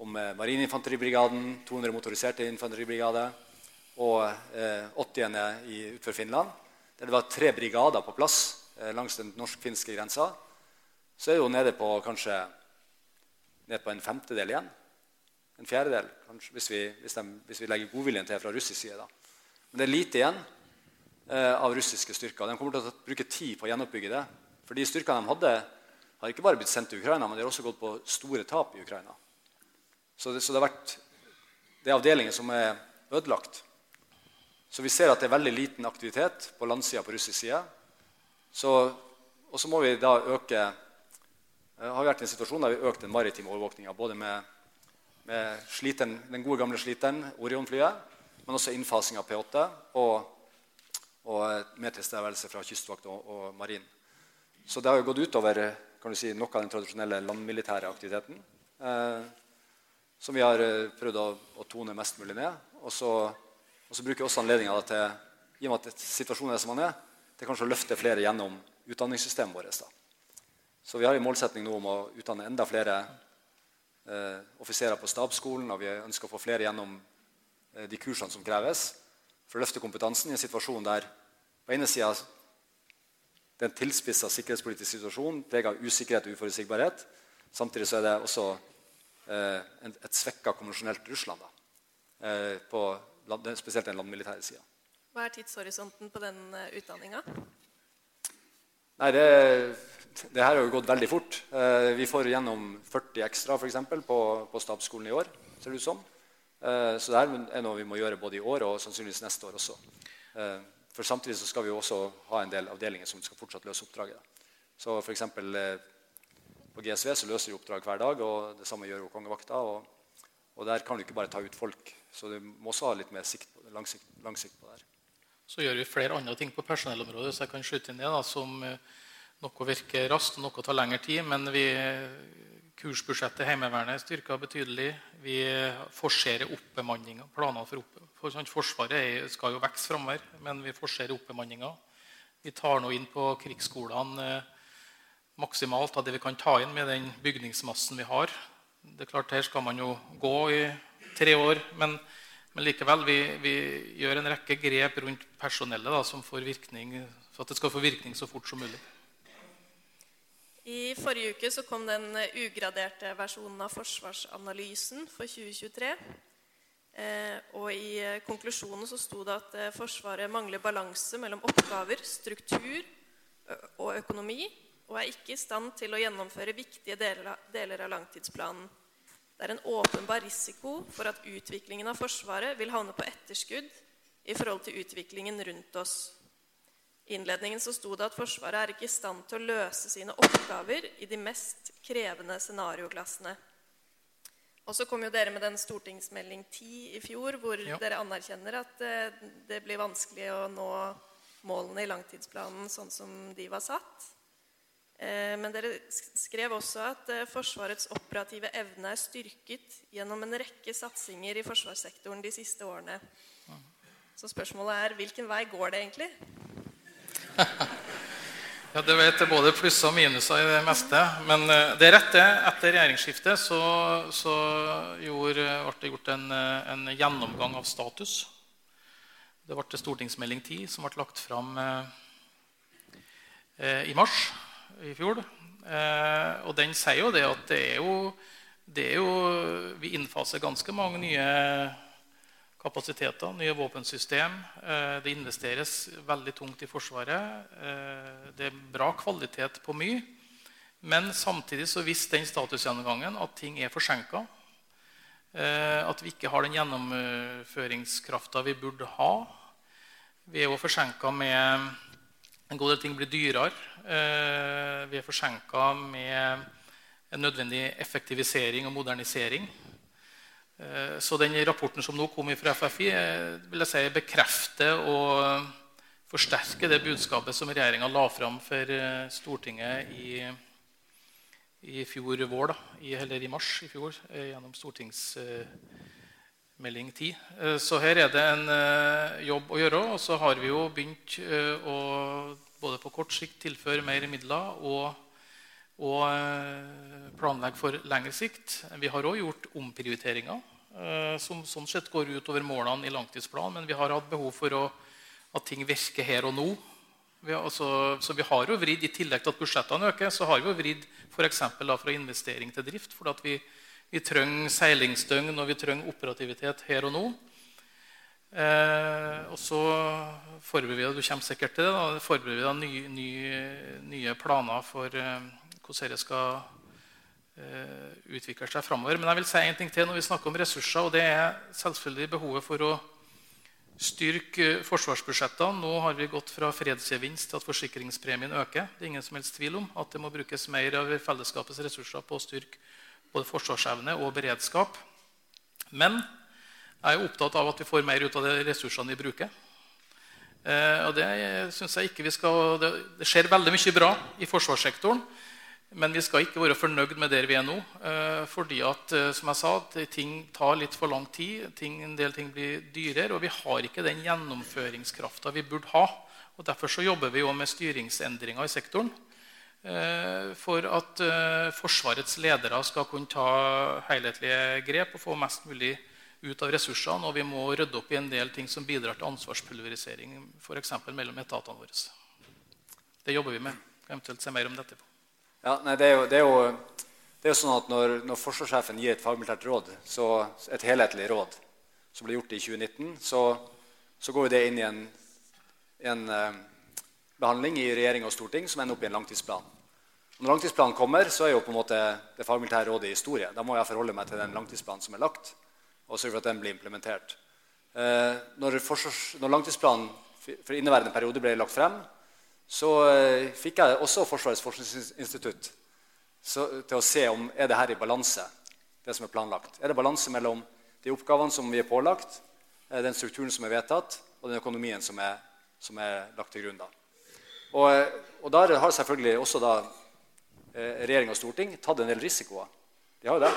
om eh, Marineinfanteribrigaden, 200 motoriserte infanteribrigader og eh, 80. i utenfor Finland, der det var tre brigader på plass eh, langs den norsk-finske grensa, så er det jo nede på kanskje ned på en femtedel igjen. En fjerdedel, kanskje, hvis vi, hvis, de, hvis vi legger godviljen til fra russisk side. Da. Men det er lite igjen av russiske styrker. De kommer til å bruke tid på å gjenoppbygge det. For de styrkene de hadde, har ikke bare blitt sendt til Ukraina, men de har også gått på store tap i Ukraina. Så det, så det har vært det er avdelinger som er ødelagt. Så vi ser at det er veldig liten aktivitet på landsida på russisk side. Så, og så må vi da øke vi har vært en situasjon der vi har økt den maritime overvåkninga. Både med, med sliten, den gode gamle sliteren, Orion-flyet, men også innfasing av P8 og, og mer tilstedeværelse fra kystvakt og, og marin. Så det har jo gått utover kan du si, noe av den tradisjonelle landmilitære aktiviteten. Eh, som vi har eh, prøvd å, å tone mest mulig ned. Og så, og så bruker vi også anledninga til, i og med at situasjonen er som den er, til kanskje å løfte flere gjennom utdanningssystemet vårt. Så vi har en målsetning nå om å utdanne enda flere eh, offiserer på stabsskolen, og vi ønsker å få flere gjennom eh, de kursene som kreves for å løfte kompetansen i en situasjon der på ene sida det er en tilspissa sikkerhetspolitisk situasjon preget av usikkerhet og uforutsigbarhet. Samtidig så er det også eh, et svekka konvensjonelt Russland. Da, eh, på, spesielt den landmilitære sida.
Hva er tidshorisonten på den uh, utdanninga?
Nei, det, det, her har jo gått veldig fort. Eh, vi får gjennom 40 ekstra for eksempel, på, på stabsskolen i år. ser det ut som. Eh, så det er noe vi må gjøre både i år og sannsynligvis neste år også. Eh, for Samtidig så skal vi også ha en del avdelinger som skal fortsatt løse oppdraget. Så f.eks. eksempel, på GSV så løser de oppdrag hver dag, og det samme gjør jo kongevakta. Og, og, der kan du ikke bare ta ut folk. Så du må også ha litt mer sikt lang, sikt, lang sikt på det her.
Så gjør vi flere andre ting på personellområdet, så jeg kan skyte inn det da, som eh, noe virker raskt, og noe tar lengre tid. Men vi, kursbudsjettet Heimevernet styrka betydelig. Vi forserer oppbemanninga. Planene for opp, for sånn, Forsvaret skal jo vokse framover, men vi forserer oppbemanninga. Vi tar nå inn på krigsskolene eh, maksimalt av det vi kan ta inn med den bygningsmassen vi har. Det er klart Her skal man jo gå i tre år, men, men likevel, vi, vi, gjør en rekke grep rundt personellet da, som får virkning, for at det skal få virkning så fort som mulig.
I forrige uke så kom den ugraderte versjonen av Forsvarsanalysen for 2023. Eh, og I eh, konklusjonen så sto det at eh, Forsvaret mangler balanse mellom oppgaver, struktur og økonomi, og er ikke i stand til å gjennomføre viktige deler av langtidsplanen. Det er en åpenbar risiko for at utviklingen av Forsvaret vil havne på etterskudd i forhold til utviklingen rundt oss. Innledningen så sto det at Forsvaret er ikke i stand til å løse sine oppgaver i de mest krevende scenarioklassene. Og så kom jo dere med den stortingsmelding 10 i fjor, hvor ja. dere anerkjenner at eh, det blir vanskelig å nå målene i langtidsplanen sånn som de var satt. Eh, men dere skrev også at eh, Forsvarets operative evne er styrket gjennom en rekke satsinger i forsvarssektoren de siste årene. Så spørsmålet er hvilken vei går det egentlig? [LAUGHS]
Ja, Det vet både plusser og minuser i det meste. Men eh, det er rett, det. Etter regjeringsskiftet så, så gjorde, ble det gjort en, eh, en, gjennomgang av status. Det ble stortingsmelding 10, som ble lagt fram eh, i mars i fjor. Eh, og den sier jo det at det er jo, det er jo Vi innfaser ganske mange nye kapasiteter, nye våpensystem. Eh, det investeres veldig tungt i Forsvaret. Eh, det er bra kvalitet på mye. Men samtidig så viste den statusgjennomgangen at ting er forsinka. Eh, at vi ikke har den gjennomføringskrafta vi burde ha. Vi er jo forsinka med En god del ting blir dyrere. Vi er forsinka med en nødvendig effektivisering og modernisering. Eh, så den rapporten som nå kom fra FFI, eh, vil jeg si bekrefter og forsterker det budskapet som regjeringa la fram for eh, Stortinget i, i fjor vår, da, i, eller i mars i fjor, gjennom stortingsmelding 10. Så her er det en jobb å gjøre. Og så har vi jo begynt å både på kort sikt tilføre mer midler og og eh, planlegge for lengre sikt. Vi har òg gjort omprioriteringer eh, som sånn sett går utover målene i langtidsplanen. Men vi har hatt behov for å, at ting virker her og nå. Vi har, altså, så vi har jo vridd, I tillegg til at budsjettene øker, så har vi jo vridd da, fra investering til drift. For at vi, vi trenger seilingsdøgn og vi trenger operativitet her og nå. Eh, og så forbereder vi du kommer sikkert til det, da, forbereder vi nye, nye, nye planer for eh, hvordan dette skal uh, utvikle seg framover. Men jeg vil si en ting til når vi snakker om ressurser, og det er selvfølgelig behovet for å styrke forsvarsbudsjettene. Nå har vi gått fra fredsgevinst til at forsikringspremien øker. Det er ingen som helst tvil om at det må brukes mer av fellesskapets ressurser på å styrke både forsvarsevne og beredskap. Men jeg er opptatt av at vi får mer ut av de ressursene vi bruker. Eh, og det jeg ikke vi skal, det, det skjer veldig mye bra i forsvarssektoren. Men vi skal ikke være fornøyd med der vi er nå. eh, fordi at, eh, som jeg sa, ting tar litt for lang tid. Ting, en del ting blir dyrere, og vi har ikke den gjennomføringskrafta vi burde ha. Og Derfor så jobber vi med styringsendringer i sektoren. eh, For at Forsvarets ledere skal kunne ta helhetlige grep og få mest mulig ut av ressursene. Og vi må rydde opp i en del ting som bidrar til ansvarspulverisering, f.eks. mellom etatene våre. Det jobber vi med. Eventuelt se mer om dette. på.
Ja, nei, det, er jo, det, er jo, det er jo sånn at når, når forsvarssjefen gir et fagmilitært råd, så et helhetlig råd som ble gjort i 2019, så, så går jo det inn i en, en eh, behandling i regjering og storting som ender opp i en langtidsplan. Når langtidsplanen kommer, så er jo på en måte det fagmilitære rådet historie. Da må jeg forholde meg til den langtidsplanen som er lagt, og sørge for at den blir implementert. Eh, når, når langtidsplanen for inneværende periode ble lagt frem, så eh, fikk jeg også Forsvarets forskningsinstitutt til å se om er det her i balanse, det som er planlagt. Er det balanse mellom de oppgavene som vi er pålagt, eh, den strukturen som er vedtatt, og den økonomien som er, som er lagt til grunn. da. Og, eh, og der har selvfølgelig også da regjering og storting tatt en del risikoer. De har jo det.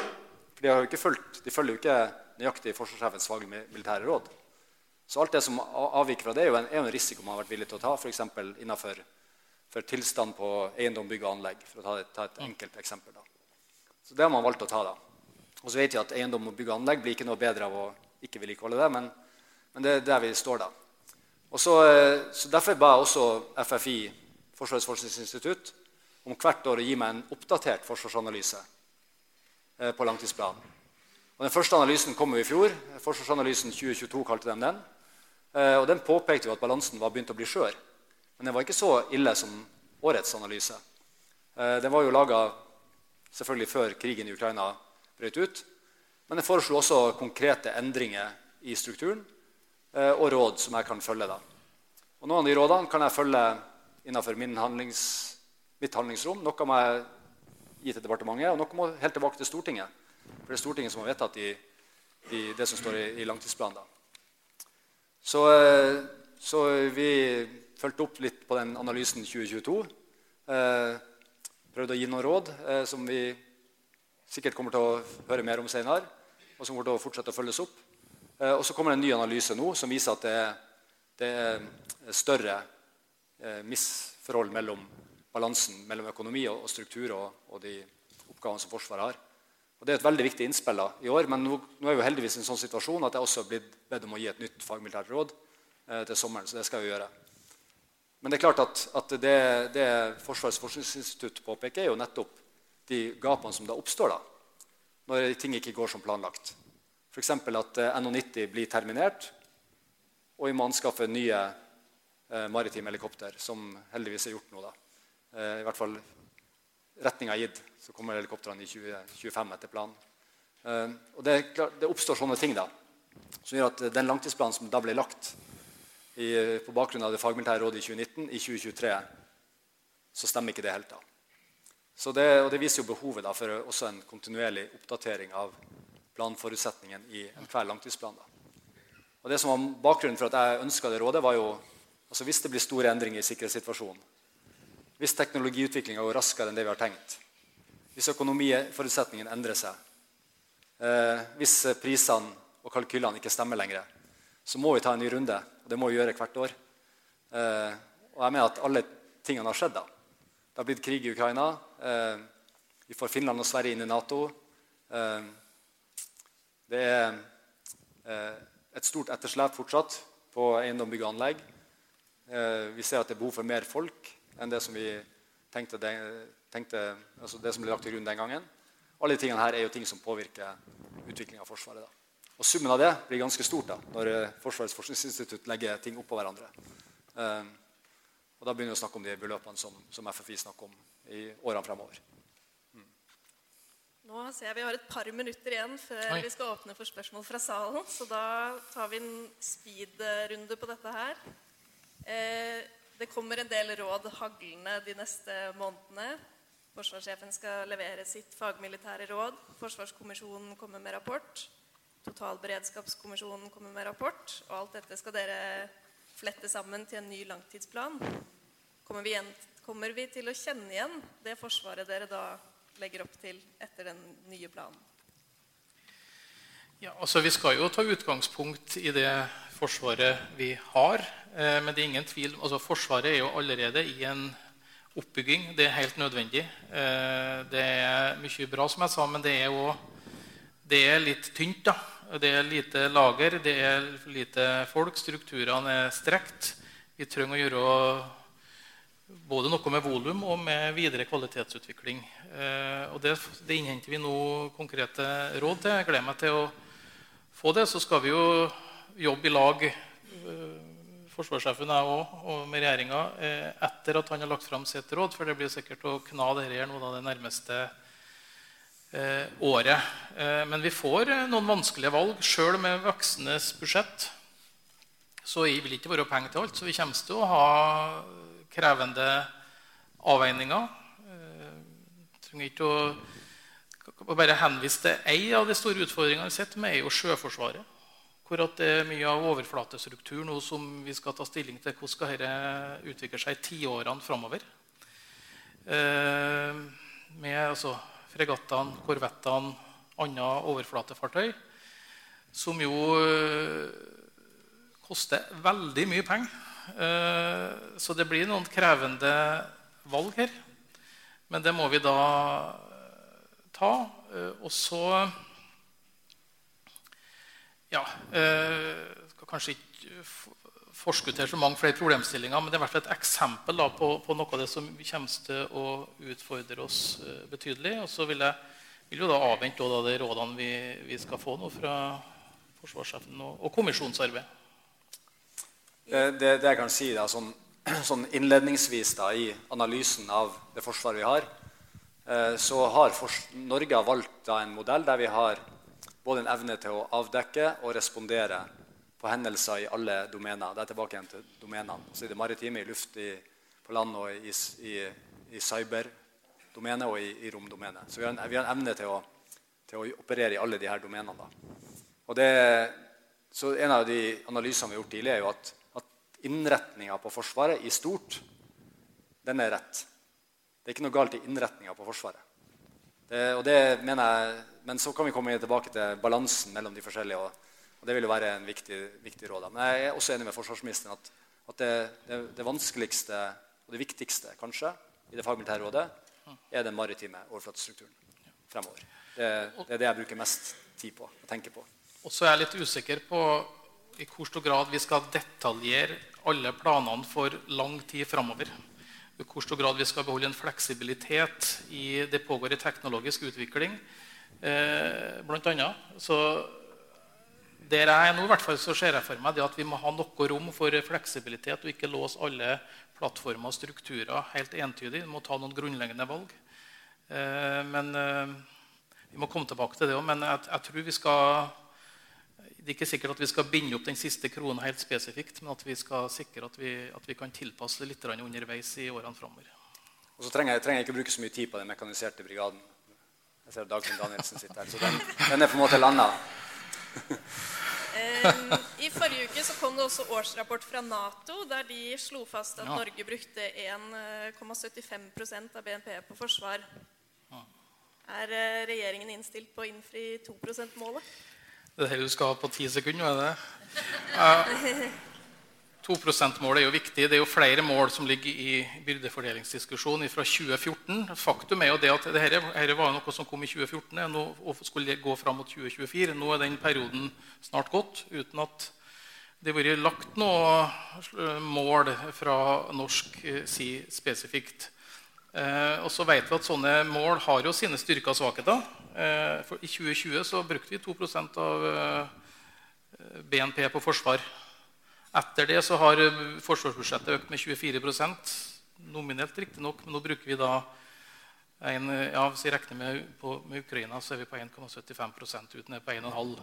For de, har jo ikke fulgt, de følger jo ikke nøyaktig forsvarssjefens militære råd. Så alt det som avviker fra det, er jo en, er en risiko man har vært villig til å ta, f.eks. innenfor for tilstand på eiendom, bygg og anlegg, for å ta, ta et enkelt eksempel. Da. Så det har man valgt å ta. da. Og så vet vi at eiendom og bygg og anlegg blir ikke noe bedre av å ikke vedlikeholde det, men, men, det er der vi står da. Og så, eh, så Derfor ba jeg også FFI, Forsvarets forskningsinstitutt, om hvert år å gi meg en oppdatert forsvarsanalyse eh, på langtidsplanen. Og Den første analysen kom jo i fjor. Forsvarsanalysen 2022 kalte de den. Eh, og Den påpekte jo at balansen var begynt å bli skjør. Men den var ikke så ille som årets analyse. Eh, den var jo laga selvfølgelig før krigen i Ukraina brøt ut. Men den foreslo også konkrete endringer i strukturen eh, og råd som jeg kan følge. da. Og Noen av de rådene kan jeg følge innenfor handlings, mitt handlingsrom. Noe må jeg gi til departementet, og noe må helt tilbake til Stortinget. For det er Stortinget som har vedtatt de, de, det som står i, i langtidsplanen. da. Så, eh, så, vi fulgte opp litt på den analysen 2022. Eh, prøvde å gi noen råd eh, som vi sikkert kommer til å høre mer om senere, og som kommer til å fortsette å følges opp. Og så kommer det en ny analyse nå som viser at det det er større misforhold mellom balansen mellom økonomi og struktur og, og, de oppgavene som Forsvaret har. Og Det er et veldig viktig innspill i år, men nå, nå er vi heldigvis i en sånn situasjon at jeg også har blitt bedt om å gi et nytt fagmilitært råd eh, til sommeren. så det skal jeg gjøre. Men det er klart at, at det, det, Forsvarets forskningsinstitutt påpeker, er jo nettopp de gapene som da oppstår da, når ting ikke går som planlagt. F.eks. at eh, NH90 blir terminert, og vi må anskaffe nye eh, maritime helikopter, som heldigvis er gjort nå. da. Eh, I hvert fall retninga er gitt, så kommer helikoptrene i 2025 etter planen. Eh, og det, det, oppstår sånne ting da, som gjør at den langtidsplanen som da ble lagt i, på bakgrunn av det fagmilitære rådet i 2019, i 2023 så stemmer ikke det helt. da. Så det, og det viser jo behovet da, for også en kontinuerlig oppdatering av planforutsetningen i enhver langtidsplan. Da. Og det som var Bakgrunnen for at jeg ønska det rådet, var jo altså hvis det blir store endringer i sikkerhetssituasjonen, hvis teknologiutviklinga går raskere enn det vi har tenkt, hvis økonomiforutsetningen endrer seg, eh, hvis prisene og kalkylene ikke stemmer lenger, så må vi ta en ny runde. Og det må vi gjøre hvert år. Eh, og jeg mener at alle tingene har skjedd. da. Det har blitt krig i Ukraina. Eh, vi får Finland og Sverige inn i Nato. Det er et stort etterslep fortsatt på eiendom, bygg og anlegg. Vi ser at det er behov for mer folk enn det som vi tenkte, tenkte altså det som ble lagt til grunn den gangen. Alle de tingene her er jo ting som påvirker utviklinga av Forsvaret. Da. Og Summen av det blir ganske stort da, når eh, Forsvarets forskningsinstitutt legger ting oppå hverandre. Eh, og Da begynner vi å snakke om de beløpene som, som FFI snakker om i årene fremover.
Nå ser jeg vi har et par minutter igjen før Oi. vi skal åpne for spørsmål fra salen. Så da tar vi en speed-runde på dette her. Eh, det kommer en del råd haglende de neste månedene. Forsvarssjefen skal levere sitt fagmilitære råd. Forsvarskommisjonen kommer med rapport. Totalberedskapskommisjonen kommer med rapport. Og alt dette skal dere flette sammen til en ny langtidsplan. Kommer vi, igjen, Kommer vi til å kjenne igjen det forsvaret dere da legger opp til etter den nye planen?
Ja, altså Vi skal jo ta utgangspunkt i det forsvaret vi har. Eh, men det er ingen tvil, altså Forsvaret er jo allerede i en oppbygging. Det er helt nødvendig. Eh, det er mye bra, som jeg sa, men det er, også, det er litt tynt. da. Det er lite lager, det er lite folk. Strukturene er strekt. Vi trenger å gjøre både noe med volum og med videre kvalitetsutvikling. Eh, og det, det, innhenter vi nå konkrete råd til. Jeg gleder meg til å få det. Så skal vi jo jobbe i lag, eh, forsvarssjefen jeg òg, og med regjeringa, eh, etter at han har lagt fram sitt råd. For det blir sikkert å kna dette her nå da, det nærmeste eh, året. Men vi får noen vanskelige valg. Sjøl med voksnes budsjett så vil ikke være penger til alt. Så vi kommer til å ha krevende avveininger. Jeg trenger ikke å bare henvise til én av de store utfordringene vi sitter med, er jo Sjøforsvaret. Hvor det er mye av overflatestruktur nå som vi skal ta stilling til hvordan skal dette utvikle seg i tiårene framover. Eh, med altså, fregattene, korvettene, andre overflatefartøy, som jo eh, koster veldig mye penger. Eh, så det blir noen krevende valg her. Men det må vi da ta. Eh, og så Ja skal kanskje ikke forskuttere så mange flere problemstillinger, men det er i hvert fall et eksempel på, på, noe av det som kommer til å utfordre oss betydelig. Og så vil jeg vil jo da avvente da, de rådene vi, vi, skal få nå fra forsvarssjefen og, og kommisjonsarbeid.
Det, det, det, jeg kan si da, sånn, [CLEARS THROAT] sånn innledningsvis da, i analysen av det forsvaret vi har, eh, så har Norge valgt da, en modell der vi har både en evne til å avdekke og respondere på hendelser i alle domener. Det er tilbake igjen til domenene. Så i det maritime, i luft, i, på land og i, i, i cyberdomenet og i, i romdomenet. Så vi har, en, vi har en evne til å, til å, operere i alle de her domenene. Da. Og det, så En av de analysene vi har gjort tidlig, er jo at innretninga på Forsvaret i stort, den er rett. Det er ikke noe galt i innretninga på Forsvaret. Det, og det mener jeg, Men så kan vi komme tilbake til balansen mellom de forskjellige. Og, og det vil jo være en viktig, viktig råd. Men jeg er også enig med forsvarsministeren at, at det, det, det, vanskeligste og det viktigste kanskje i det fagmilitære rådet er den maritime overflatestrukturen fremover. Det, det, er det jeg bruker mest tid på å tenke på.
Og så er jeg litt usikker på i hvor stor grad vi skal detaljere alle planene for lang tid framover. I hvor stor grad vi skal beholde en fleksibilitet i det pågår i teknologisk utvikling. Eh, annet. Så der jeg er nå, i hvert fall, så ser jeg for meg det at vi må ha noe rom for fleksibilitet og ikke låse alle plattformer og strukturer helt entydig. Vi må ta noen grunnleggende valg. Eh, men eh, Vi må komme tilbake til det òg. Men jeg, jeg tror vi skal det er ikke sikkert at vi skal binde opp den siste krona helt spesifikt, men at vi skal sikre at vi, at vi kan tilpasse det litt underveis i årene framover.
Og så trenger jeg, trenger jeg, ikke bruke så mye tid på den mekaniserte brigaden. Jeg ser Dagfinn Danielsen sitter her, så den, den er på en måte landa. [LAUGHS]
I forrige uke så kom det også årsrapport fra Nato, der de slo fast at ja. Norge brukte 1,75% av BNP på forsvar. Ja. Er eh, regjeringen innstilt på å innfri 2 %-målet?
Det er det du skal ha på ti sekunder? er det? Ja. 2 %-målet er jo viktig. Det er jo flere mål som ligger i byrdefordelingsdiskusjonen fra 2014. Faktum er jo det at dette, var noe som kom i 2014 nå, og skulle gå fram mot 2024. Nå er den perioden snart gått uten at det har vært lagt noe mål fra norsk side spesifikt. Eh, og så vet vi at Sånne mål har jo sine styrker og svakheter. Eh, for I 2020 så brukte vi 2 av eh, BNP på forsvar. Etter det så har forsvarsbudsjettet økt med 24% nominelt riktignok. Men nå bruker vi da en, ja, Hvis vi regner med, på, med Ukraina, så er vi på 1,75% uten er på 1,5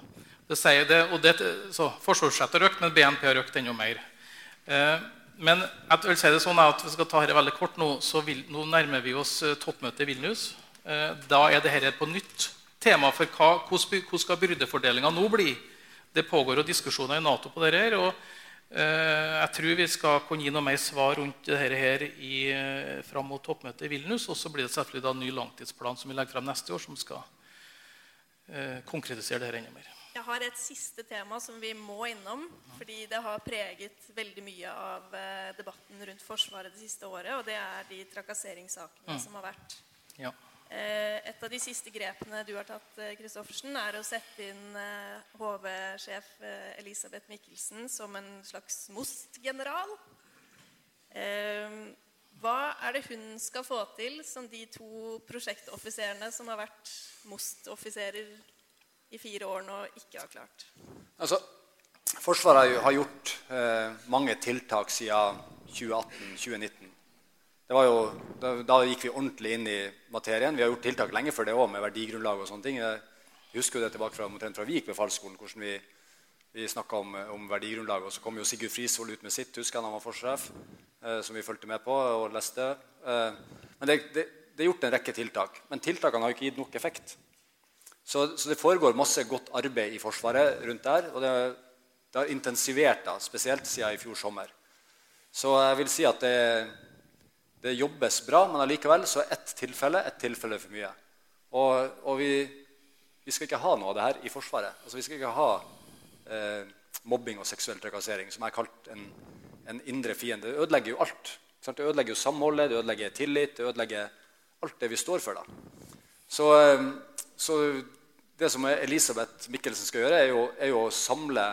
Det sier det, og det, så Forsvarsbudsjettet har økt, men BNP har økt enda mer. Eh, men jeg vil si det sånn at vi skal ta dette veldig kort nå, så vil, nå nærmer vi oss eh, toppmøtet i Vilnius. Eh, da er dette på nytt tema for hva, hvordan skal byrdefordelinga nå bli. Det pågår jo diskusjoner i Nato på dette. og Eh, jeg tror vi skal kunne gi noe mer svar rundt dette her i, fram mot toppmøtet i Vilnius. Og så blir det selvfølgelig da en ny langtidsplan som vi legger frem neste år, som skal konkretisere dette enda mer.
Jeg har et siste tema som vi må innom, fordi det har preget veldig mye av eh, debatten rundt Forsvaret det siste året, og det er de trakasseringssakene
Mm.
som har vært.
Ja.
Eh, Et av de siste grepene du har tatt, Christoffersen, Kristoffersen, er å sette inn eh, HV-sjef eh, Elisabeth Mikkelsen som en slags MOST-general. Eh, Hva er det hun skal få til, som de to prosjektoffiserene som har vært MOST-offiserer i fire år nå, ikke har klart?
Altså, Forsvaret har gjort eh, mange tiltak siden 2018-2019. Det var jo, da, da gikk vi ordentlig inn i materien. Vi har gjort tiltak lenge før det òg, med verdigrunnlag og sånne ting. Jeg husker det tilbake fra, omtrent fra vi befalsskolen, hvordan vi, vi snakka om, om verdigrunnlaget. Og så kom jo Sigurd Frisvold ut med sitt, husker han han var forsvarssjef, eh, som vi fulgte med på og leste. Eh, men det, det, det er gjort en rekke tiltak. Men tiltakene har ikke gitt nok effekt. Så, så det foregår masse godt arbeid i Forsvaret rundt der. Og det, det har intensivert da, spesielt siden i fjor sommer. Så jeg vil si at det, det jobbes bra, men allikevel så er ett tilfelle ett tilfelle for mye. Og, og vi, vi skal ikke ha noe av det her i Forsvaret. Altså, vi skal ikke ha eh, mobbing og seksuell trakassering, som er kalt en, en indre fiende. Det ødelegger jo alt. Det ødelegger jo samholdet, det ødelegger tillit, det ødelegger alt det vi står for. da. Så, eh, så det som Elisabeth Mikkelsen skal gjøre, er jo, er jo å samle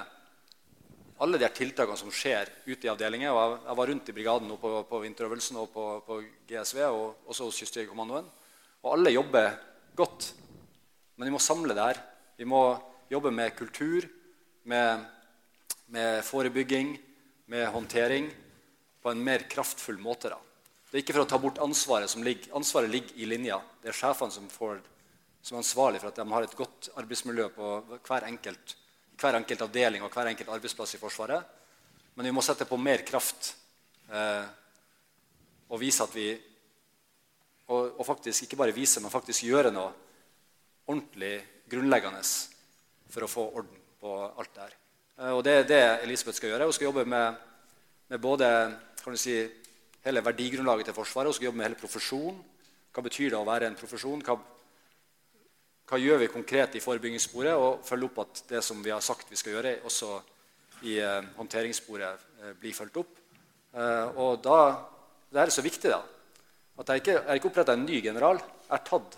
alle de tiltakene som skjer ute i avdelinger. Jeg, jeg var rundt i brigaden nå på, på vinterøvelsen og på, på GSV og også hos Kystjegerkommandoen. Og alle jobber godt. Men vi må samle det her. Vi må jobbe med kultur, med, med forebygging, med håndtering på en mer kraftfull måte. da. Det er ikke for å ta bort ansvaret som ligger Ansvaret ligger i linja. Det er sjefene som, får, som er ansvarlig for at de har et godt arbeidsmiljø på hver enkelt, hver enkelt avdeling og hver enkelt arbeidsplass i Forsvaret. Men vi må sette på mer kraft eh, og vise at vi og, og faktisk ikke bare vise, men faktisk gjøre noe ordentlig grunnleggende for å få orden på alt det her. Eh, Og det er det Elisabeth skal gjøre. Hun skal jobbe med, med både kan du si, hele verdigrunnlaget til Forsvaret, hun skal jobbe med hele profesjonen. Hva betyr det å være en profesjon? Hva, hva gjør vi konkret i forebyggingssporet? Og følge opp at det som vi har sagt vi skal gjøre, også i eh, håndteringssporet eh, blir fulgt opp. Eh, og da, det er så viktig da, at jeg ikke, har oppretta en ny general. Jeg har tatt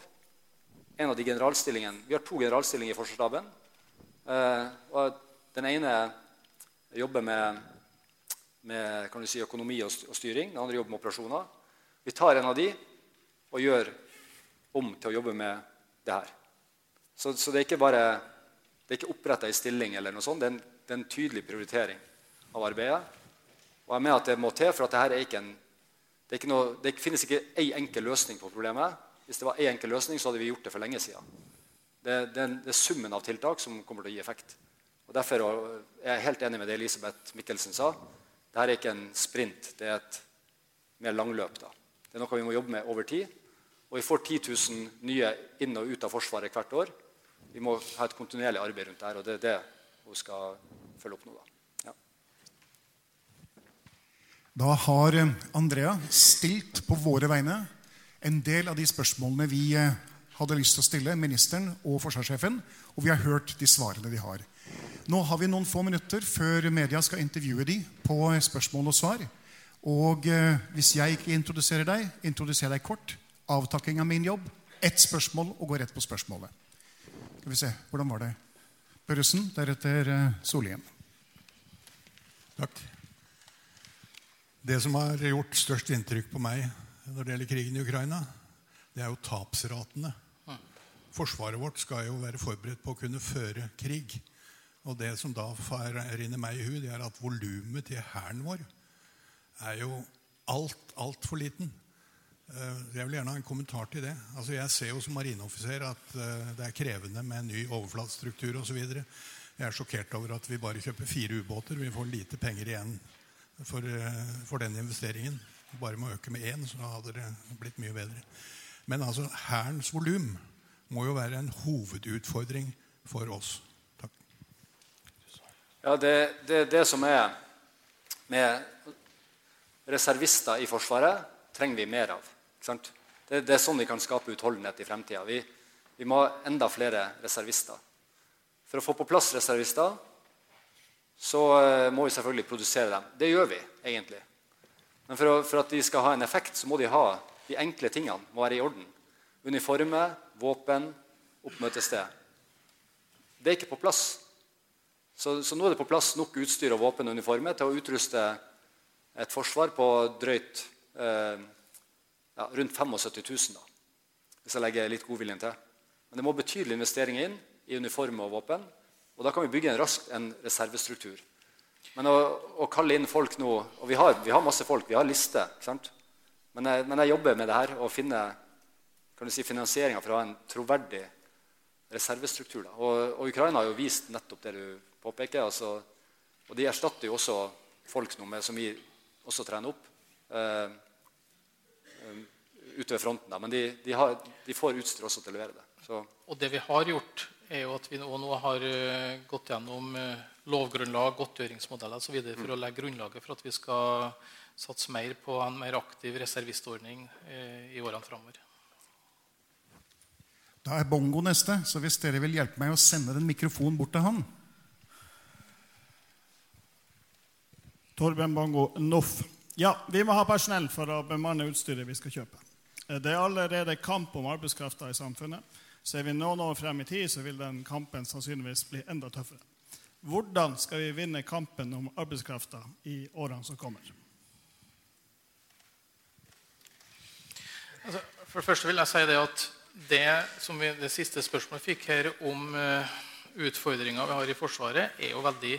en av de generalstillingene. Vi har to generalstillinger i Forsvarsstaben. Eh, og den ene jobber med, med si, økonomi og styring. Den andre jobber med operasjoner. Vi tar en av de og gjør om til å jobbe med det her. Så, så det er ikke bare det er ikke oppretta ei stilling, eller noe sånt. Det er, en, det er en tydelig prioritering av arbeidet. Og jeg mener at det må til, for at det her er ikke en det, ikke noe, det finnes ikke ei enkel løsning på problemet. Hvis det var en enkel løsning, så hadde vi gjort det for lenge siden. Det, det, det er summen av tiltak som kommer til å gi effekt. Og Derfor er jeg helt enig med det Elisabeth Mikkelsen sa. Dette er ikke en sprint, det er et mer langløp. da. Det er noe vi må jobbe med over tid. Og vi får 10 000 nye inn og ut av Forsvaret hvert år. Vi må ha et kontinuerlig arbeid rundt det og det er det hun skal følge opp nå. da.
Da har eh, Andrea stilt på våre vegne en del av de spørsmålene vi eh, hadde lyst til å stille ministeren og forsvarssjefen, og vi har hørt de svarene de har. Nå har vi noen få minutter før media skal intervjue de på eh, spørsmål og svar. Og hvis jeg ikke introduserer deg, introduserer deg kort. Avtakking av min jobb. Ett spørsmål og gå rett på spørsmålet. Skal vi se, Hvordan var det? Børresen, deretter Solhjem.
Takk. Det som har gjort størst inntrykk på meg når det gjelder krigen i Ukraina, det er jo tapsratene. Forsvaret vårt skal jo være forberedt på å kunne føre krig. Og det som da rinner meg i hu, det er at volumet til hæren vår er jo alt, altfor liten. Eh, Jeg vil gjerne ha en kommentar til det. Altså Jeg ser jo som marineoffiser at eh, det er krevende med ny overflatestruktur osv. Jeg er sjokkert over at vi bare kjøper fire ubåter. Vi får lite penger igjen for, eh, for den investeringen. Bare med å øke med én, så hadde det blitt mye bedre. Men altså, Hærens volum må jo være en hovedutfordring for oss. Takk.
Ja, det, det, det som er med reservister i Forsvaret trenger vi mer av. Det, det, er sånn vi kan skape utholdenhet i fremtida. Vi, vi, må ha enda flere reservister. For å få på plass reservister så uh, må vi selvfølgelig produsere dem. Det gjør vi egentlig. Men for, å, for, at de skal ha en effekt, så må de ha de enkle tingene må være i orden. Uniforme, våpen, oppmøtested. Det er ikke på plass. Så, så, nå er det på plass nok utstyr og våpen og uniforme til å utruste et forsvar på drøyt eh, ja, rundt 75 000, da, hvis jeg legger litt godviljen til. Men det må betydelige investeringer inn i uniformer og våpen. Og da kan vi bygge en raskt en reservestruktur. Men å, å, kalle inn folk nå Og vi har, vi har masse folk, vi har liste. Men jeg, men jeg, jobber med det her og finner kan si, finansieringa for å ha en troverdig reservestruktur. Og, og, Ukraina har jo vist nettopp det du påpeker. Altså, og de erstatter jo også folk nå med, som vi også trener opp. Eh, ute ved fronten. Da. Men de, de, har, de, får utstyr også til å levere det. Så.
Og det vi har gjort, er jo at vi nå, nå har uh, gått gjennom uh, lovgrunnlag, godtgjøringsmodeller osv. for mm. å legge grunnlaget for at vi skal satse mer på en mer aktiv reservistordning uh, i årene framover.
Da er Bongo neste, så hvis dere vil hjelpe meg å sende den mikrofonen bort til han
Torben Bongo, NOF. Ja, vi må ha personell for å bemanne utstyret vi skal kjøpe. Eh, det er allerede kamp om arbeidskrafta i samfunnet. Ser vi noen år frem i tid, så vil den kampen sannsynligvis bli enda tøffere. Hvordan skal vi vinne kampen om arbeidskrafta i årene som kommer?
Altså, for det første vil jeg si det at det, som vi, det siste spørsmålet fikk her om uh, vi har i Forsvaret, er jo veldig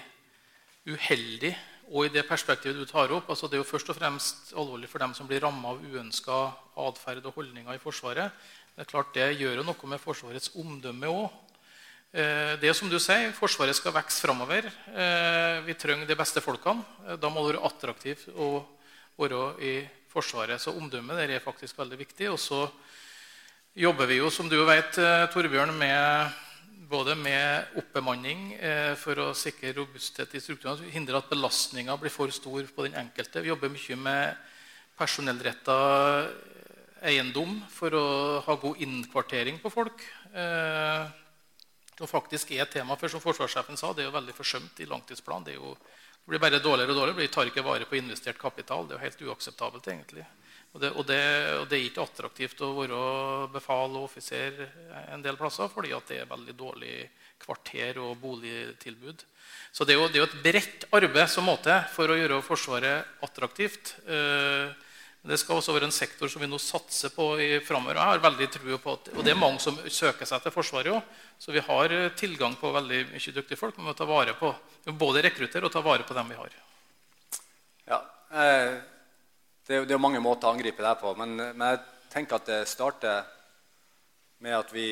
uheldig og i det perspektivet du tar opp, altså Det er jo først og fremst alvorlig for dem som blir ramma av uønska atferd og holdninger i Forsvaret. Det er klart det gjør jo noe med Forsvarets omdømme òg. Eh, det som du sier, Forsvaret skal vokse framover. Eh, vi trenger de beste folkene. Eh, da må det være attraktivt å være i Forsvaret. Så omdømmet der er faktisk veldig viktig. Og så jobber vi jo, som du vet, Torbjørn, med både med oppbemanning eh, for å sikre robusthet i strukturene, hindre at belastninga blir for stor på den enkelte. Vi jobber mye med personellretta eiendom for å ha god innkvartering på folk. Eh, som faktisk er et tema, for som forsvarssjefen sa, det er jo veldig forsømt i langtidsplanen. Det, det, blir bare dårligere og dårligere. Vi tar ikke vare på investert kapital. Det er jo helt uakseptabelt, egentlig. Og det, og, det, og det, er ikke attraktivt å være befal og offiser en del plasser fordi det er veldig dårlig kvarter og boligtilbud. Så det er jo, det er et bredt arbeid som må til for å gjøre Forsvaret attraktivt. Eh, det skal også være en sektor som vi nå satser på i framover. Jeg har veldig tro på at, Og det er mange som søker seg til Forsvaret òg. Så vi har tilgang på veldig mye dyktige folk. Men vi må ta vare på, både rekruttere og ta vare på dem vi har.
Ja, eh det, er, det er mange måter å angripe det på, men, men, jeg tenker at det starter med at vi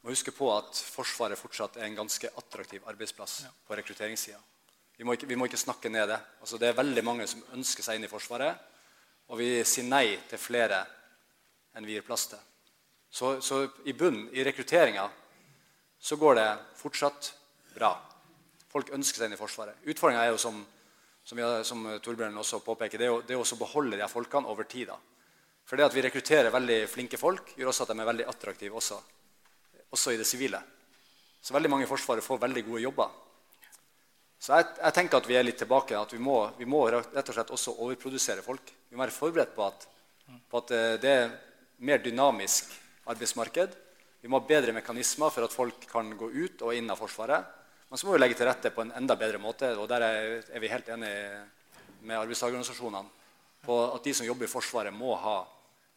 må huske på at Forsvaret fortsatt er en ganske attraktiv arbeidsplass ja. på rekrutteringssida. Vi, vi, må ikke snakke ned det. Altså, det er veldig mange som ønsker seg inn i Forsvaret, og vi sier nei til flere enn vi gir plass til. Så, så i bunnen, i rekrutteringa, så går det fortsatt bra. Folk ønsker seg inn i Forsvaret. Utfordringa er jo som som, vi, som Torbjørn også påpeker, det er, det er å beholde de folkene over tid. For det at vi rekrutterer veldig flinke folk, gjør også at de er veldig attraktive også, også i det sivile. Så veldig mange i Forsvaret får veldig gode jobber. Så jeg, jeg, tenker at vi er litt tilbake. At vi må, vi må, rett og slett også overprodusere folk. Vi må være forberedt på at, på at eh, det er mer dynamisk arbeidsmarked. Vi må ha bedre mekanismer for at folk kan gå ut og inn av Forsvaret. Men så må vi legge til rette på en enda bedre måte, og der er vi helt enige med arbeidstakerorganisasjonene på at de som jobber i Forsvaret, må ha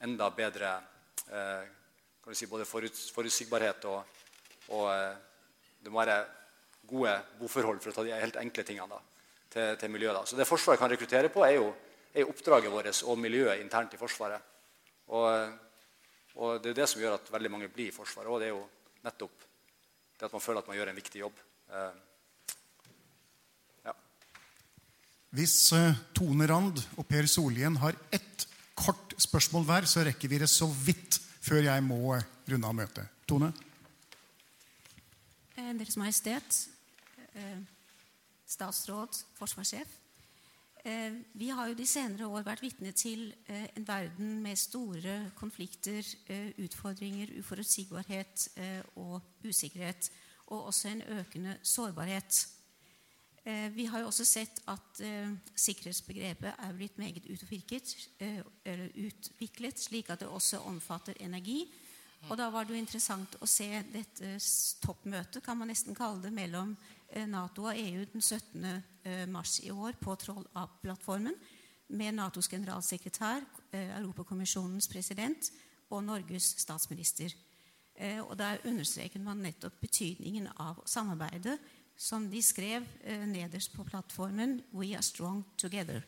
enda bedre eh, si, både forutsigbarhet og, og eh, det må være gode boforhold for å ta de helt enkle tingene da, til, til miljøet. Da. Så det Forsvaret kan rekruttere på, er jo, er oppdraget vårt og miljøet internt i Forsvaret. Og, og, det er det som gjør at veldig mange blir i Forsvaret. Og det er jo nettopp det at man føler at man gjør en viktig jobb. Eh,
ja. Hvis uh, Tone Rand og Per Solien har ett kort spørsmål hver, så rekker vi det så vidt før jeg må runde av møtet. Tone?
Deres Majestet. statsråd, forsvarssjef. Eh, vi har jo de senere år vært vitne til eh, en verden med store konflikter, eh, utfordringer, uforutsigbarhet og usikkerhet. Og også en økende sårbarhet. Vi har jo også sett at sikkerhetsbegrepet er blitt meget utviklet, utviklet, slik at det også omfatter energi. Og da var det jo interessant å se dette toppmøtet, kan man nesten kalle det, mellom Eh, Nato og EU den 17. Eh, mars i år på Troll A-plattformen med Natos generalsekretær, eh, Europakommisjonens president og Norges statsminister. Og Der understreket man nettopp betydningen av samarbeidet, som de skrev nederst på plattformen 'We are strong together'.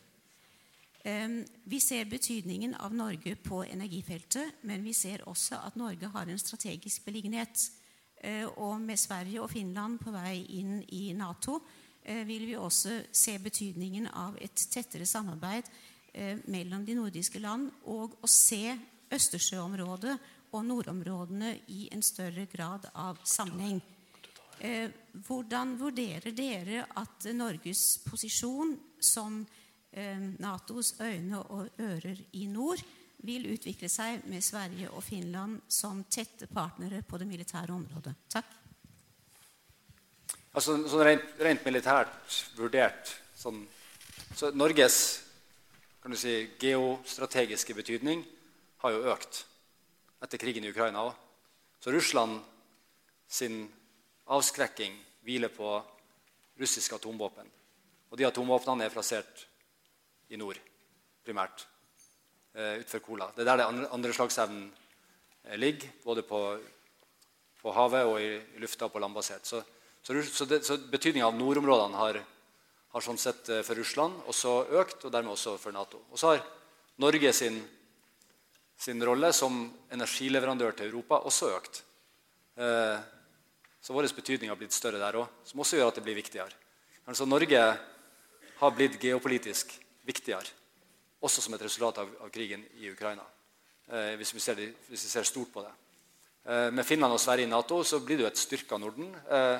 Vi ser betydningen av Norge på energifeltet, men vi ser også at Norge har en strategisk beliggenhet. Eh, og med Sverige og Finland på vei inn i Nato eh, vil vi også se betydningen av et tettere samarbeid eh, mellom de nordiske land og å se Østersjøområdet og nordområdene i en større grad av sammenheng. Hvordan vurderer dere at Norges posisjon som Natos øyne og ører i nord vil utvikle seg med Sverige og Finland som tette partnere på det militære området. Takk.
Altså, sånn rent, rent, militært vurdert sånn, så Norges si, geostrategiske betydning har jo økt etter krigen i Ukraina òg. Så Russland sin avskrekking hviler på russiske atomvåpen. Og de atomvåpnene er plassert i nord primært uh, utenfor Kola. Det er der det andre, andre slagsevnen uh, ligger, både på, på, havet og i, lufta og på landbasert. Så, så, så, så betydninga av nordområdene har, har sånn sett uh, for Russland også økt, og dermed også for Nato. Og så har Norge sin, sin rolle som energileverandør til Europa også økt. Så vår betydning har blitt større der òg, som også gjør at det blir viktigere. Altså Norge har blitt geopolitisk viktigere også som et resultat av, av krigen i Ukraina. Eh, hvis, vi ser, hvis, vi ser, stort på det. Eh, med Finland og Sverige i Nato så blir det jo et styrka Norden. Eh,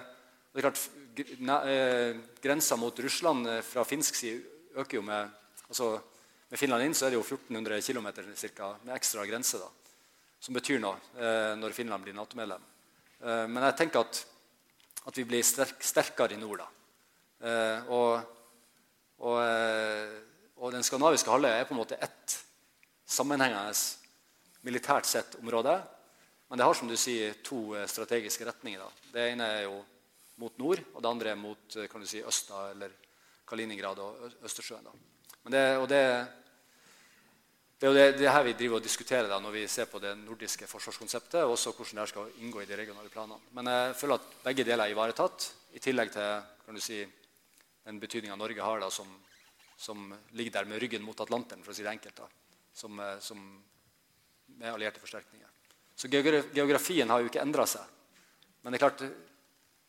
det er klart, eh, Grensa mot Russland eh, fra finsk side øker jo med altså Med Finland inn så er det jo 1400 km med ekstra grense, da, som betyr noe eh, når Finland blir Nato-medlem. men jeg tenker at, at vi blir sterk, sterkere i nord. da. og, og og den skandinaviske halvøya er på en måte ett sammenhengende militært sett område. Men det har som du sier, to eh, strategiske retninger. Da. Det ene er jo mot nord, og det andre er mot eh, kan du si, Østa eller Kaliningrad og Østersjøen. Da. Men det, og det, det er jo det, det, her vi driver og diskuterer da, når vi ser på det nordiske forsvarskonseptet, og også hvordan det skal inngå i de regionale planene. Men jeg føler at begge deler er ivaretatt, i tillegg til si, den betydninga Norge har da, som som ligger der med ryggen mot Atlanteren, for å si det enkelt, da, som, eh, som med allierte forsterkninger. Så geografien har jo ikke endra seg. Men det er klart,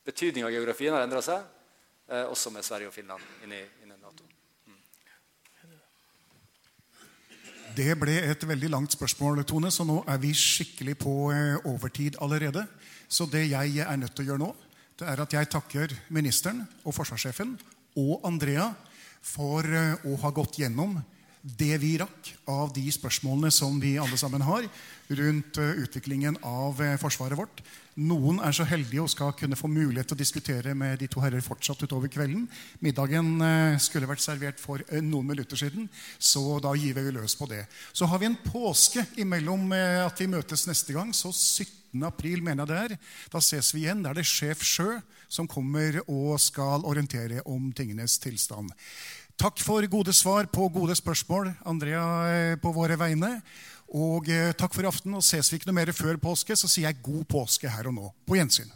betydninga av geografien har endra seg, eh, også med Sverige og Finland inni, inni Nato. Mm.
Det ble et veldig langt spørsmål, Tone, så nå er vi skikkelig på eh, overtid allerede. Så det jeg er nødt til å gjøre nå, det er at jeg takker ministeren og forsvarssjefen og Andrea for eh, å ha gått gjennom det vi rakk av de spørsmålene som vi alle sammen har rundt eh, utviklingen av eh, forsvaret vårt. Noen er så heldige og skal kunne få mulighet til å diskutere med de to herrer fortsatt utover kvelden. Middagen skulle vært servert for noen minutter siden, så da gir vi løs på det. Så har vi en påske imellom at vi møtes neste gang. Så 17. april mener jeg det er. Da ses vi igjen. Da er det sjef Sjø som kommer og skal orientere om tingenes tilstand. Takk for gode svar på gode spørsmål, Andrea, eh, på våre vegne. Og eh, takk for i aften. og Ses vi ikke noe mer før påske, så sier jeg god påske her og nå. På gjensyn.